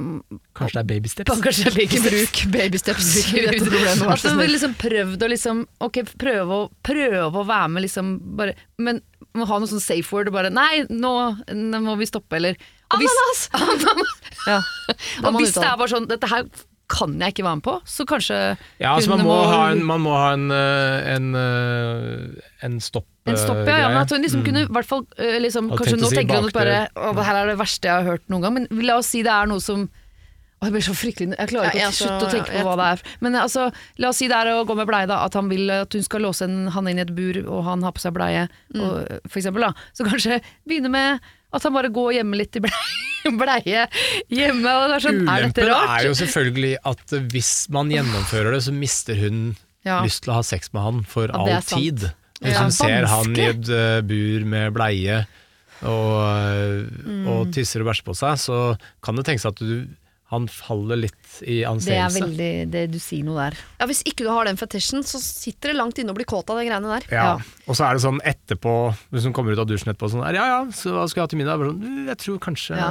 Kanskje det er babysteps? Kanskje baby Bruk babysteps problemet. vær At så hun liksom prøvd å liksom Ok, prøve å, prøve å være med liksom bare Men må ha noe sånn safe word og bare Nei, nå, nå må vi stoppe, eller og hvis, Ja, og hvis det er bare sånn Dette her kan jeg ikke være med på, så kanskje Ja, altså man må, må, ha en, man må ha en, eh, en, eh, en stopp. En stopp, ja, ja, men at hun liksom kunne i hvert fall eh, liksom, Kanskje nå tenker hun at bare. Å, det her er det verste jeg har hørt noen gang, men la oss si det er noe som jeg blir så fryktelig Jeg klarer ikke Ja, å slutte å tenke jeg- på hva det er. Men altså, la oss si det er å gå med bleie, da. At han vil at hun skal låse en, han inn i et bur, og han har på seg bleie, Mm. og, for eksempel. Da. Så kanskje begynne med at han bare går hjemme litt i bleie, bleie hjemme. Og det er sånn, er dette Ulempen rart? er jo selvfølgelig at hvis man gjennomfører det, så mister hun Ja. lyst til å ha sex med han for Ja, all er tid. Hvis Ja. hun ser han i et eh, bur med bleie og, eh, Mm. og tisser og bæsjer på seg, så kan det tenkes at du, han faller litt i anseelse. Det er veldig det, Du sier noe der. Ja, Hvis ikke du har den fetisjen, så sitter det langt inne å bli kåt av de greiene der. Ja. Ja. Og så er det sånn etterpå, hvis hun kommer ut av dusjen etterpå sånn Ja ja, så hva skal jeg ha til middag? Sånn, jeg tror kanskje Ja.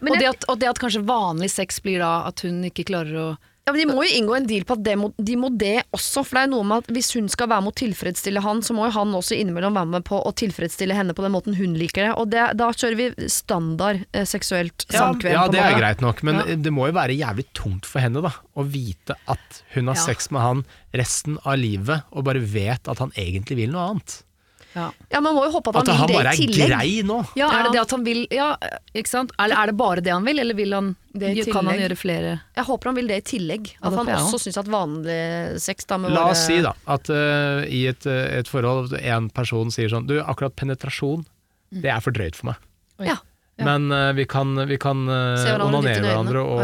Men og, jeg- det at, og det at kanskje vanlig sex blir da at hun ikke klarer å Ja, men De må jo inngå en deal på at de må, de må det også. For det er noe med at Hvis hun skal være med å tilfredsstille han, så må jo han også innimellom være med på å tilfredsstille henne på den måten hun liker det. Og det, da kjører vi standard eh, seksuelt Ja, samkvem. ja, det er greit nok, men Ja. det må jo være jævlig tungt for henne da å vite at hun har Ja. sex med han resten av livet, og bare vet at han egentlig vil noe annet. Ja. Ja, Man må jo håpe at han At han vil bare det i er grei nå. Ja, er det det at han vil Ja, ikke sant? Eller er det bare det han vil, eller vil han Det i Kan han gjøre flere Jeg håper han vil det i tillegg. At han også syns at vanlig sex da med La oss si da at uh, i et, eh, et forhold en person sier sånn Du, akkurat penetrasjon, det er for drøyt for meg. Ja. Ja. Men uh, vi kan, vi kan uh, hverandre onanere hverandre og,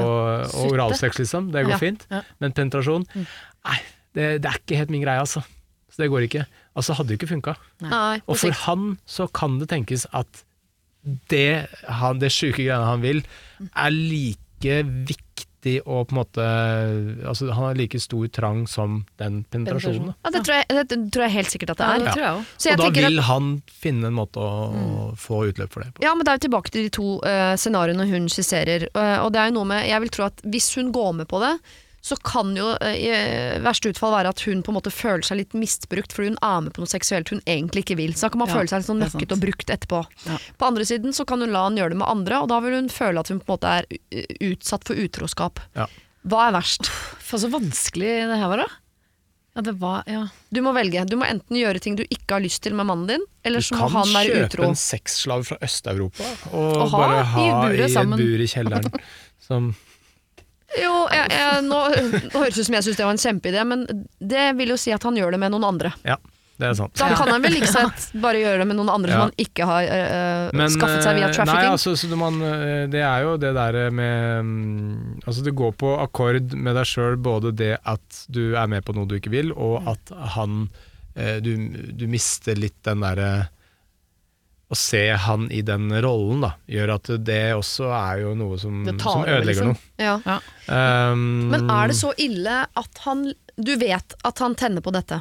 og oralsex, liksom. Det går Ja. fint. Ja. Men penetrasjon, nei, det, det er ikke helt min greie, altså. Så det går ikke. Altså, hadde jo ikke funka. Og for han så kan det tenkes at det, han, det sjuke greiene han vil, er like viktig og på en måte Altså han har like stor trang som den penetrasjonen. Ja, det, tror jeg, det tror jeg helt sikkert at det Ja, er. det tror jeg. Så jeg Og da vil at- han finne en måte å få utløp for det på. Ja, men det er jo tilbake til de to uh, scenarioene hun skisserer. Uh, og det er jo noe med, jeg vil tro at hvis hun går med på det, så kan jo eh, i verste utfall være at hun på en måte føler seg litt misbrukt fordi hun er med på noe seksuelt hun egentlig ikke vil. Så da kan man Ja, føle seg litt sånn nøkket og brukt etterpå. Ja. På andre siden så kan hun la han gjøre det med andre, og da vil hun føle at hun på en måte er eh, utsatt for utroskap. Ja. Hva er verst? For så vanskelig det her var, da. Ja, det var Ja. Du må velge. Du må enten gjøre ting du ikke har lyst til med mannen din, eller så må han være utro. Du kan kjøpe en sexslave fra Øst-Europa og, Og ha bare i ha buret i et bur i kjelleren. Som Jo, jeg, jeg, nå, nå høres det ut som jeg syns det var en kjempeidé, men det vil jo si at han gjør det med noen andre. Ja, det er sant. Da kan han vel like sett bare gjøre det med noen andre Ja. som han ikke har eh, Men, skaffet seg via eh, trafficking. Nei, altså, så man, eh, det er jo det der med mm, Altså Det går på akkord med deg sjøl, både det at du er med på noe du ikke vil, og at han eh, du, du mister litt den derre Å se han i den rollen, da, gjør at det også er jo noe som, som ødelegger liksom. noe. ja. Um, Men er det så ille at han Du vet at han tenner på dette.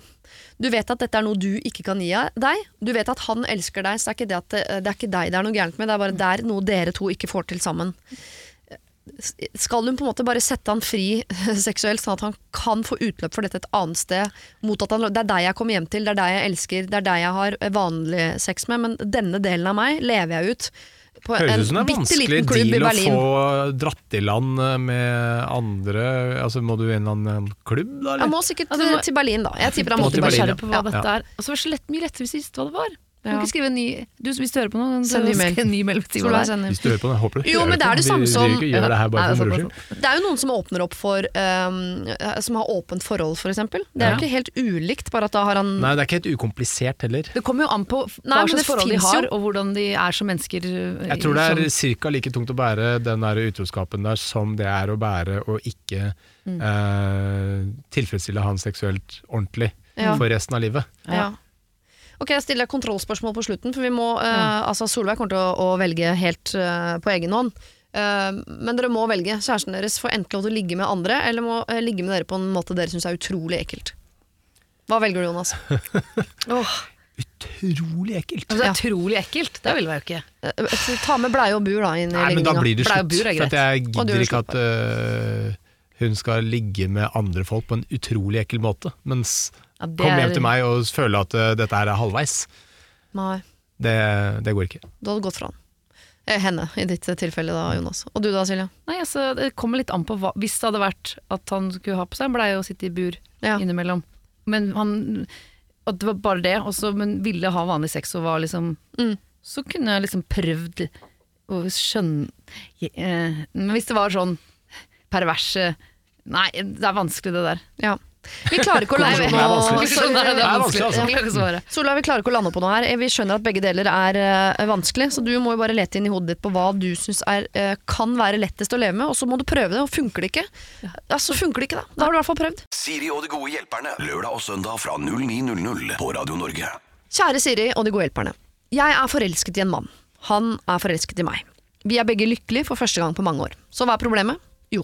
Du vet at dette er noe du ikke kan gi deg. Du vet at han elsker deg, så det er ikke, det at det, det er ikke deg det er noe gærent med, det er bare det er noe dere to ikke får til sammen. Skal hun på en måte bare sette han fri seksuelt, sånn at han kan få utløp for dette et annet sted? Mot at han, det er deg jeg kommer hjem til, det er deg jeg elsker, det er deg jeg har vanlig sex med, men denne delen av meg lever jeg ut på Høres en ut som det er vanskelig liten klubb i deal å få dratt i land eh, med andre Altså Må du i en eller annen klubb, da? Eller? Jeg må sikkert Ja, må- til Berlin, da. Jeg tipper han Må bare nysgjerrig på hva Ja. dette er. Og så var det så lett, mye lettere hvis du visste hva det var. Du kan ikke skrive en ny Du, Hvis du hører på noe, Send ny mail. skriv en ny mail. Hvis du hører på noe, håper du Jo, hører men det er det samme som- det er er jo noen som åpner opp for um, Som har åpent forhold, for eksempel. Det er jo ikke helt ulikt, bare at da har han Nei, det er ikke helt ukomplisert heller. Det kommer jo an på Nei, hva slags forhold de har, jo. og hvordan de er som mennesker. eh, Jeg tror det er som- ca. like tungt å bære den der utroskapen der som det er å bære og ikke eh, tilfredsstille han seksuelt ordentlig Ja. for resten av livet. ja. Ok, Jeg stiller kontrollspørsmål på slutten, for vi må uh, altså Solveig kommer til å, å velge helt uh, på egen hånd. Uh, men dere må velge. Kjæresten deres får enten lov til å ligge med andre, eller må ligge med dere på en måte dere syns er utrolig ekkelt. Hva velger du, Jonas? Utrolig ekkelt. Altså, det er utrolig ekkelt. Det vil jeg jo ikke. Ta med bleie og bur da inn i Nei, men da blir det slutt. bur For at jeg gidder er ikke at hun skal ligge med andre folk på en utrolig ekkel måte. Mens Ja, det komme hjem er- til meg og føle at uh, dette her er halvveis, Nei, det, det går ikke. du hadde gått fra han. Eh, Henne, i ditt tilfelle da, Jonas. Og du da, Silja? Nei, altså, Det kommer litt an på hva Hvis det hadde vært at han skulle ha på seg en bleie og sitte i bur Ja. innimellom, men han At det var bare det, også, men ville ha vanlig sex og var liksom Mm. Så kunne jeg liksom prøvd å skjønne eh, Men hvis det var sånn perverse Nei, det er vanskelig det der. Ja. Vi klarer ikke å lande på noe altså. Svare. Solveig, vi klarer ikke å lande på noe her. Vi skjønner at begge deler er eh, vanskelig, så du må jo bare lete inn i hodet ditt på hva du syns er, eh, kan være lettest å leve med, og så må du prøve det. Og funker det ikke, ja, så funker det ikke, da. Da har du i hvert fall prøvd. Siri og de gode hjelperne. Lørdag og søndag fra 09.00 på Radio Norge. Kjære Siri og de gode hjelperne. Jeg er forelsket i en mann. Han er forelsket i meg. Vi er begge lykkelige for første gang på mange år. Så hva er problemet? Jo.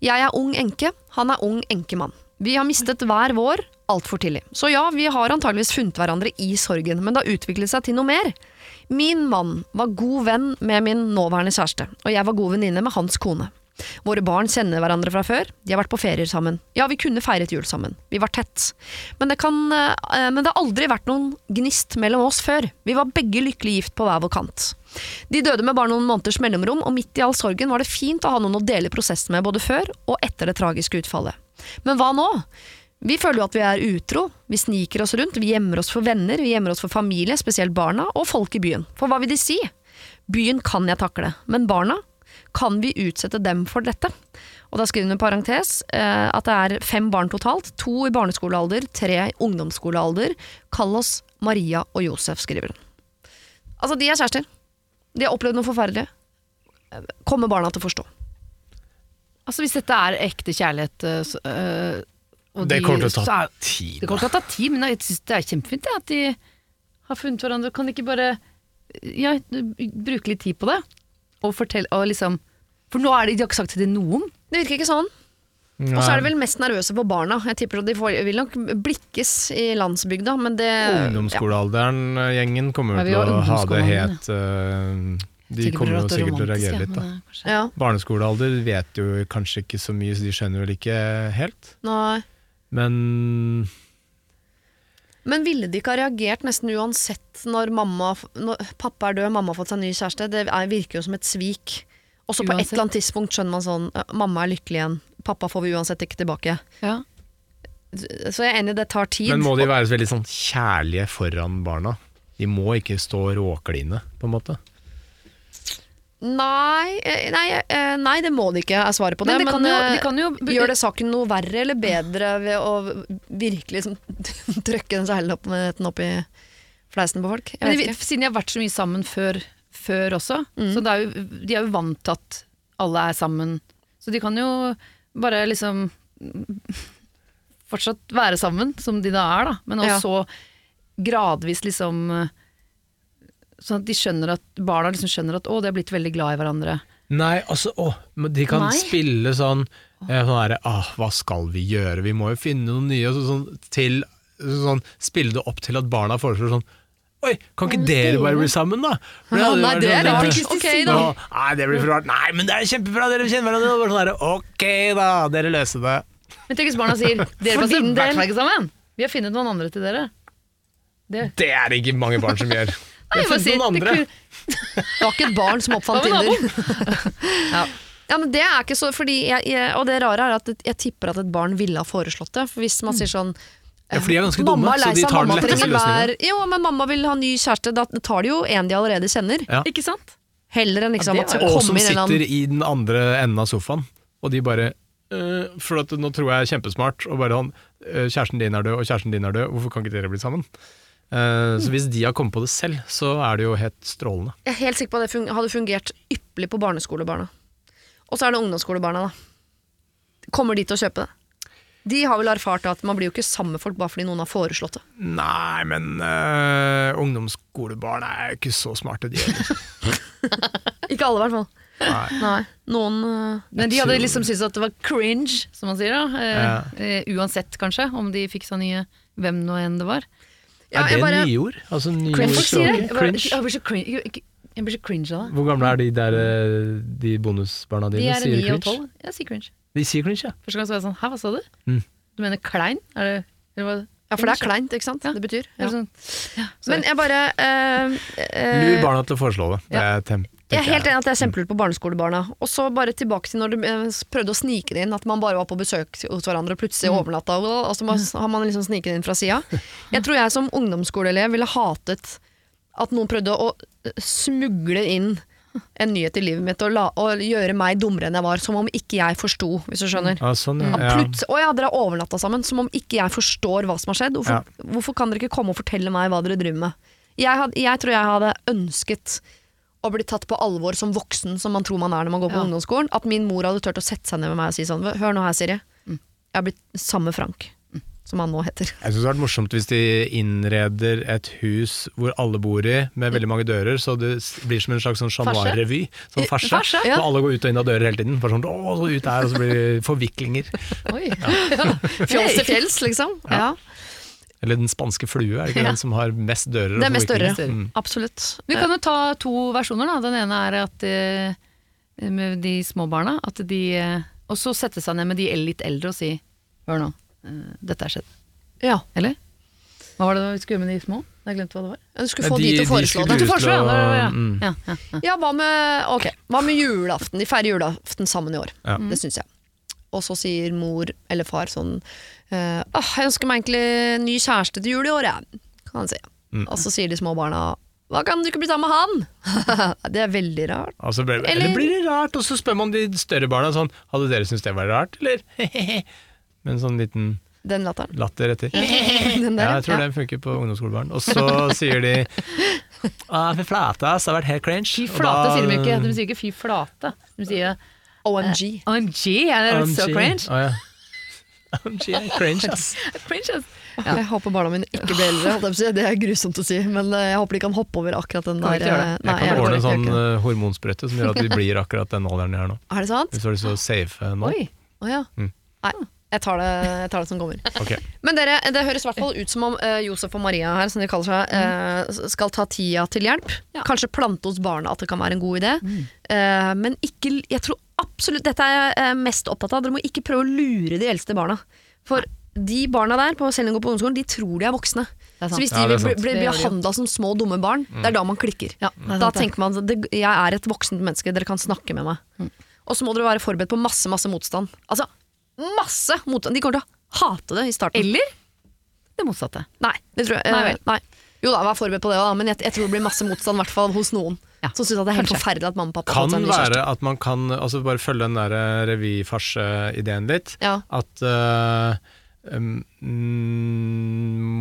Jeg er ung enke, han er ung enkemann. Vi har mistet hver vår altfor tidlig. Så ja, vi har antageligvis funnet hverandre i sorgen, men det har utviklet seg til noe mer. Min mann var god venn med min nåværende kjæreste, og jeg var god venninne med hans kone. Våre barn kjenner hverandre fra før, de har vært på ferier sammen. Ja, vi kunne feiret jul sammen, vi var tett. Men det, kan, eh, men det har aldri vært noen gnist mellom oss før. Vi var begge lykkelig gift på hver vår kant. De døde med bare noen måneders mellomrom, og midt i all sorgen var det fint å ha noen å dele prosessen med både før og etter det tragiske utfallet. Men hva nå? Vi føler jo at vi er utro, vi sniker oss rundt, vi gjemmer oss for venner, vi gjemmer oss for familie, spesielt barna, og folk i byen. For hva vil de si? Byen kan jeg takle, men barna? Kan vi utsette dem for dette? Og da skriver hun i parentes eh, at det er fem barn totalt, to i barneskolealder, tre i ungdomsskolealder. Kall oss Maria og Josef, skriver hun. Altså, de er kjærester. De har opplevd noe forferdelig. Eh, Kommer barna til å forstå. Altså Hvis dette er ekte kjærlighet øh, så, øh, og Det kommer til å ta er- tid. Det kommer til å ta tid, men jeg synes det er kjempefint det, at de har funnet hverandre. Kan de ikke bare ja, bruke litt tid på det? Og fortelle og liksom For nå er det, de har ikke sagt det til noen. Det virker ikke sånn. Og så er de vel mest nervøse for barna. Jeg tipper at De får, vil nok blikkes i landsbygda, men det Ungdomsskolealderen, eh, gjengen, kommer Ja, til å ha det helt eh, De kommer jo sikkert til å reagere litt, da. kanskje- ja, Barneskolealder vet jo kanskje ikke så mye, så de skjønner vel ikke helt. nei. Men Men ville de ikke ha reagert nesten uansett når, mamma, når pappa er død, mamma har fått seg ny kjæreste? Det er, virker jo som et svik. Og så på et eller annet tidspunkt skjønner man sånn Mamma er lykkelig igjen. Pappa får vi uansett ikke tilbake. Ja. Så jeg er enig, det tar tid. Men må de være veldig sånn kjærlige foran barna? De må ikke stå råkline, på en måte. Nei, eh, nei, eh, nei, det må de ikke, er svaret på det. Men Men, det kan jo, eh, de kan jo gjør det saken noe verre eller bedre ved å virkelig liksom, trykke den selen opp i fleisen på folk? Jeg Men vet de, siden de har vært så mye sammen før, før også, Mm. så det er jo, de er jo vant til at alle er sammen. Så de kan jo bare liksom fortsatt være sammen, som de da er, da. Men Ja. også gradvis liksom eh, Sånn at de skjønner at barna liksom skjønner at å, de har blitt veldig glad i hverandre. Nei, altså, å, de kan Nei. spille sånn eh, sånn derre ah, Hva skal vi gjøre? Vi må jo finne noe nye. og så- sånn, til, sånn, spille det opp til at barna foreslår sånn Oi, kan ikke dere bare bli sammen, da? Det hadde nei, det er rart. Ok, da. Nei, det blir for rart. Nei, men det er kjempebra, dere kjenner hverandre. Og Sånn der, ok, da, dere løser det. Men tenk hvis barna sier dere passer i hvert del. fall ikke sammen. Vi har funnet noen andre til dere. Det, Det er det ikke mange barn som gjør. Nei, Jeg funnet noen andre. Det var ikke et barn som oppfant Tinder. ja. ja, men det er ikke så fordi jeg, jeg, Og det rare er at jeg tipper at et barn ville ha foreslått det. For hvis man sier sånn Ja, for de er ganske Mamma dumme, er så de tar den letteste løsningen. Jo, men mamma vil ha ny kjæreste. Da tar de jo en de allerede kjenner. Ja. Ikke sant? Heller enn liksom Ja, at Og som sitter annen i den andre enden av sofaen, og de bare «Øh, For at nå tror jeg er kjempesmart, og bare han «Øh, Kjæresten din er død, og kjæresten din er død, hvorfor kan ikke dere bli sammen? Eh, så hvis de har kommet på det selv, så er det jo helt strålende. Jeg er helt sikker på at det hadde fungert ypperlig på barneskolebarna. Og så er det ungdomsskolebarna, da. Kommer de til å kjøpe det? De har vel erfart at man blir jo ikke sammen med folk bare fordi noen har foreslått det. Nei, men øh, ungdomsskolebarn er ikke så smarte, de heller. Ikke alle, i hvert fall. Nei. Nei. Noen uh, Men de hadde liksom syntes at det var cringe, som man sier da. uh, Ja. uh, uansett, kanskje, om de fikk så nye hvem nå enn det var. Ja, er det bare- nyord? Altså nye Cringe, sier Jeg bare- Cringe? Jeg blir så cringe, jeg- blir så cringe av det. Hvor gamle er de der øh, de bonusbarna dine? De er Sier 9 og 12. Jeg sier cringe. De sier cringe, ja. Første gang så var jeg sånn Hæ, hva sa du? Mm. Du mener klein? Er det, eller hva? Ja, for det er kleint, ikke sant? Ja. Det betyr. Ja. sånn, ja, Men jeg bare øh, øh, Lur barna til å foreslå det. det er Jeg er helt enig at det er kjempelurt på barneskolebarna. Og så bare tilbake til når du eh, prøvde å snike det inn, at man bare var på besøk hos hverandre og plutselig overnatta, og så har man liksom sniket det inn fra sida. Jeg tror jeg som ungdomsskoleelev ville hatet at noen prøvde å eh, smugle inn en nyhet i livet mitt og, la, og gjøre meg dummere enn jeg var, som om ikke jeg forsto, hvis du skjønner. Ja, sånn, ja. ja. å ja, dere har overnatta sammen, som om ikke jeg forstår hva som har skjedd. Hvorfor, hvorfor kan dere ikke komme og fortelle meg hva dere driver med? Jeg, had, jeg tror jeg hadde ønsket å bli tatt på alvor som voksen, som man tror man er når man går på Ja. ungdomsskolen. At min mor hadde turt å sette seg ned med meg og si sånn Hør nå her, Siri. Mm. Jeg har blitt samme Frank, som han nå heter. Jeg synes det hadde vært morsomt hvis de innreder et hus hvor alle bor i, med veldig mange dører, så det blir som en slags sånn Chat Noir-revy. Sånn farse. Farse, ja. Og alle går ut og inn av dører hele tiden. Bare sånn, å, så ut der, og så blir det forviklinger. Oi. ja. Fjols til fjells, liksom. Ja. Eller Den spanske flue, er det ikke Ja. den som har mest dører? Det er mest dører. Mm. Absolutt. Vi kan jo ta to versjoner. Da. Den ene er at de, med de små barna at de, eh, Og så sette seg ned med de litt eldre og si Hør nå, eh, dette er skjedd. Ja. Eller? Hva var det vi skulle gjøre med de små? Jeg glemte hva det var. Ja, Du skulle Ja, få de- de, til å foreslå de det. Til å- det ja. mm. Ja, ja, ja. Ja, hva med, ok, hva med julaften? De feirer julaften sammen i år. Ja. Det syns jeg. Og så sier mor eller far sånn eh, «Åh, Jeg ønsker meg egentlig ny kjæreste til jul i år, jeg. Kan han si. Mm. Og så sier de små barna Hva kan du ikke bli sammen med han? det er veldig rart. Altså, Eller- eller blir det rart? Og så spør man de større barna sånn Hadde dere syntes det var rart, eller? Med en sånn liten Den latteren. latter etter. Den der, Ja, jeg tror den funker på ungdomsskolebarn. Og så sier de ah, Fy flate, ass, det har vært helt cringe. Fy flate da- sier de ikke. De sier ikke fy flate. De sier OMG. OMG, er det så OMG. cringe? Oh, ja. Cringe, ass. Cringe, ass. Jeg håper barna mine ikke blir eldre. holdt jeg på å si. Det er grusomt å si, men eh, jeg håper de kan hoppe over akkurat den der. eh. Nei, Jeg jeg kan ordne en sånn eh, hormonsprøyte som gjør at vi blir akkurat den alderen de er nå. Er det sant? Hvis du har lyst til å safe nå. Oi. oh, ja. Mm. Nei, jeg tar, det, jeg tar det som kommer. Okay. Men dere, det høres i hvert fall ut som om uh, Josef og Maria her, som de kaller seg, uh, skal ta tida til hjelp. Ja. Kanskje plante hos barna at det kan være en god idé. Eh, men ikke, jeg tror absolutt Dette er jeg mest opptatt av. Dere må ikke prøve å lure de eldste barna. For de barna der på går på ungdomsskolen, de tror de er voksne. Er. Så hvis de er blir, blir behandla som små, dumme barn, det er da man klikker. Ja, Da sant tenker man at jeg er et voksent menneske, dere kan snakke med meg. Mm. Og så må dere være forberedt på masse, masse motstand. Altså, masse motstand! De kommer til å hate det i starten. Eller det motsatte. Nei, det tror jeg. Nei eh, vel. nei. Jo da, vær forberedt på det, da, men jeg, jeg tror det blir masse motstand, hvert fall hos noen. Ja, Som syns det er helt kanskje. forferdelig at mamma og pappa Kan kjæreste. være at man kan altså bare følge den der eh, revyfarse-ideen litt. Ja. At uh, um,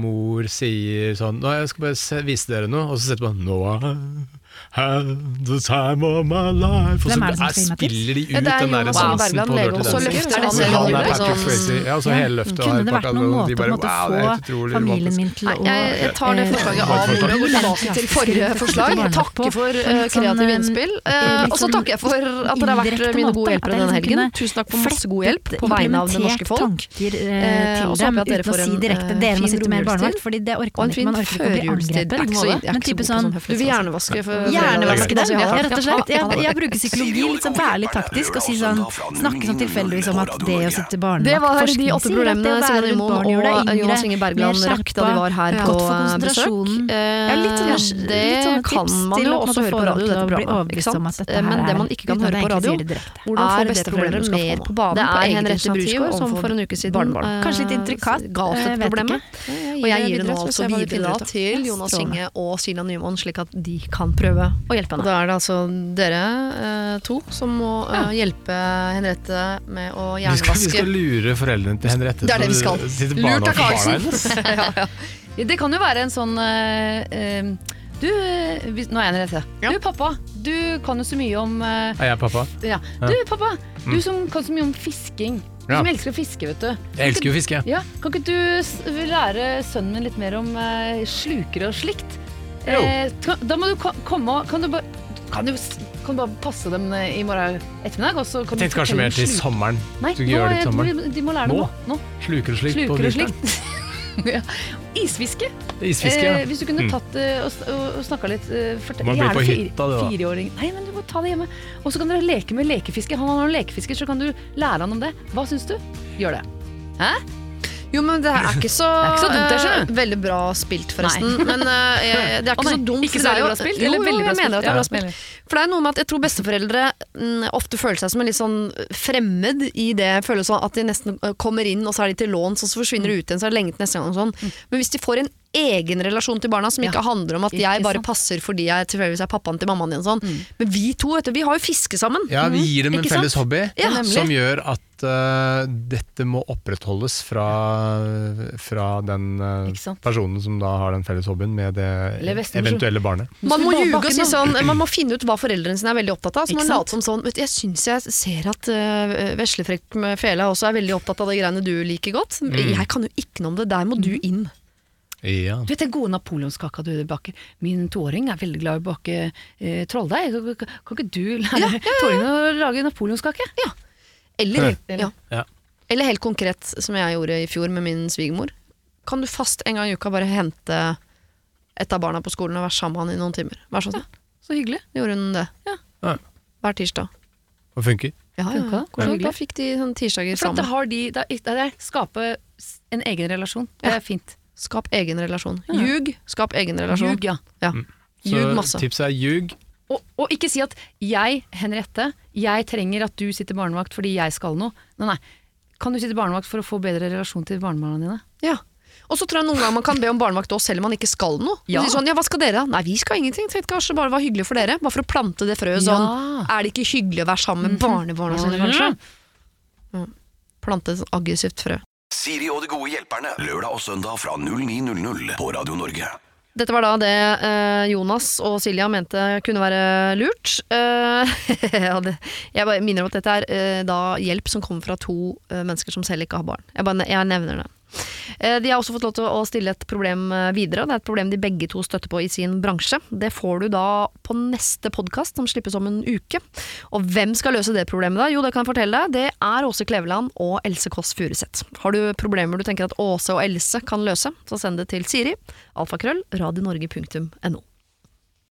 mor sier sånn Nå, jeg skal bare se, vise dere noe, og så setter man No, Had the time of my life Og så Hvem er det som er- spiller de ut Ja, den der sansen på Dirty Dancing. han er Patrick sånn- Swayze. Ja, og så hele løftet Kunne det vært noen måte bare, wow, å få familien romantisk. min til å Nei, jeg, jeg tar det eh, forslaget av bordet og går tilbake til forrige forslag. Takker for eh, kreative innspill. eh, og så takker jeg for at dere har vært mine gode hjelpere denne helgen. Tusen takk for masse god hjelp på vegne av det norske folk. tanker og så håper jeg at dere får en, dere må fin sitte med romjulstid. barnevakt, fordi det Og orker en man ikke. fin Man orker ikke å bli førjulstid. Så- Men type sånn sånn Du vil gjerne vaske for- Hjernevaske dem, Ja, rett og slett. Jeg, jeg bruker psykologi litt sånn værlig taktisk og si sånn Snakke sånn tilfeldigvis om at det å sitte barnevakt Det var de åtte problemene gjør deg og Jonas Inge Bergland rakk da de var her på besøk. Eh, Ja, litt sånne, det kan tips man jo også høre på radio, dette programmet. Eh, Men det man ikke kan høre på radio, hvordan få besteforeldre mer på banen Det på Henriette initiativ, som for en uke siden eh, Kanskje litt intrikat, eh, dette vet problemet. ikke. Og jeg gir det nå altså videre til Jonas Inge og Silja Nymoen, slik at de kan prøve å hjelpe henne. Da er det altså dere eh, to som må eh, hjelpe Henriette med å Vi skal, vi skal lure foreldrene til Henriette. Det er det vi skal. Til Lurt av barna Karlsen. hennes. ja, ja. Det kan jo være en sånn eh, eh, Du, eh, hvis- nå er jeg Henriette. Ja. Du pappa, du kan jo så mye om eh, Er jeg pappa? ja. Du pappa, du som kan så mye om fisking. Du Ja. som elsker å fiske, vet du. Jeg elsker jo fiske. Ja, Kan ikke du s- lære sønnen min litt mer om eh, slukere og slikt? Eh, da må du komme og Kan du bare kan du, kan du bare passe dem eh, i morgen ettermiddag? Og så kan Jeg tenkte du kanskje mer til sommeren. Nei, Du nå, til sommeren. jeg- de må lære Nå? nå. Sluker og slikt på vinteren. ja. Isfiske. Isfiske, Eh, hvis du kunne Mm. tatt eh, og, og, snakka litt eh, fortell- Man blir på hytta, du, da. Nei, men du må ta det hjemme. Og så kan dere leke med lekefiske. Han har noen lekefisker, så kan du lære han om det. Hva syns du? Gjør det. Hæ? Jo, men det er ikke så, er ikke så dumt, det, eh, skjønner veldig bra spilt, forresten. Men eh, jeg, det er ikke oh, så dumt. Ikke så veldig bra spilt? Jo, Eller jo, jeg mener at det er bra spilt. For det er noe med at jeg tror besteforeldre mm, ofte føler seg som en litt sånn fremmed i det. Føler sånn at de nesten eh, kommer inn, og så er de til låns, og så forsvinner de ut igjen, så er det lenge til neste gang. Og sånn. Men hvis de får en egen relasjon til barna, som ikke Mm. Ja. handler om at Ikke jeg bare sant. Mm. passer fordi jeg tilfeldigvis er pappaen til mammaen din, sånn. men vi to vet du, vi har jo fiske sammen. Ja, vi gir dem en Ikke sant? felles hobby Ja, som gjør at uh, dette må opprettholdes fra, fra den uh, personen som da har den felles hobbyen med det eventuelle barnet. Man må juge ljuge og si sånn Man må finne ut hva foreldrene sine er veldig opptatt av. Så man later som sånn vet du, Jeg syns jeg ser at uh, Veslefrekk med fele også er veldig opptatt av de greiene du liker godt. Jeg kan jo ikke noe om det. Der må du inn. Ja. Du vet den gode napoleonskaka du baker? Min toåring er veldig glad i å bake eh, trolldeig. Kan, kan, ikke du lære toåringen å lage napoleonskake? Ja. Eller, Eller- ja. Ja. Eller helt konkret, som jeg gjorde i fjor med min svigermor. Kan du fast en gang i uka bare hente et av barna på skolen og være sammen med han i noen timer? Vær så snill. Så hyggelig. Gjorde hun det? Ja. Ja. Hver tirsdag. Og funker. Ja, ja, Hvordan, ja. Da fikk de sånne tirsdager sammen. det har de, det er, det er skape en egen relasjon. Det er fint. Skap egen relasjon. Ja. Ljug, skap egen relasjon. Ljug, ja. Ja. Så Ljug masse. tipset er ljug. Og, og ikke si at jeg, Henriette, jeg trenger at du sitter barnevakt fordi jeg skal noe. Nei, nei. Kan du sitte barnevakt for å få bedre relasjon til barnebarna dine? Ja. Og så tror jeg noen ganger man kan be om barnevakt også, selv om man ikke skal noe. Ja. Si sånn, ja, hva skal dere? da? Nei, vi skal ingenting. Tenkte kanskje det bare var hyggelig for dere. Bare for å plante det frøet sånn. Ja. Er det ikke hyggelig å være sammen med barnebarna sine, kanskje? Mm. Plante et aggressivt frø. Siri og de gode hjelperne. Lørdag og søndag fra 09.00 på Radio Norge. Dette var da det eh, Jonas og Silja mente kunne være lurt. Eh, jeg bare minner om at dette er eh, da hjelp som kommer fra to mennesker som selv ikke har barn. Jeg, bare, jeg nevner det. Eh, De har også fått lov til å stille et problem eh, videre. Det er et problem de begge to støtter på i sin bransje. Det får du da på neste podkast, som slippes om en uke. Og hvem skal løse det problemet da? Jo, det kan jeg fortelle deg. Det er Åse Kleveland og Else Kåss Furuseth. Har du problemer du tenker at Åse og Else kan løse, så send det til Siri. Alfakrøll. Radionorge.no.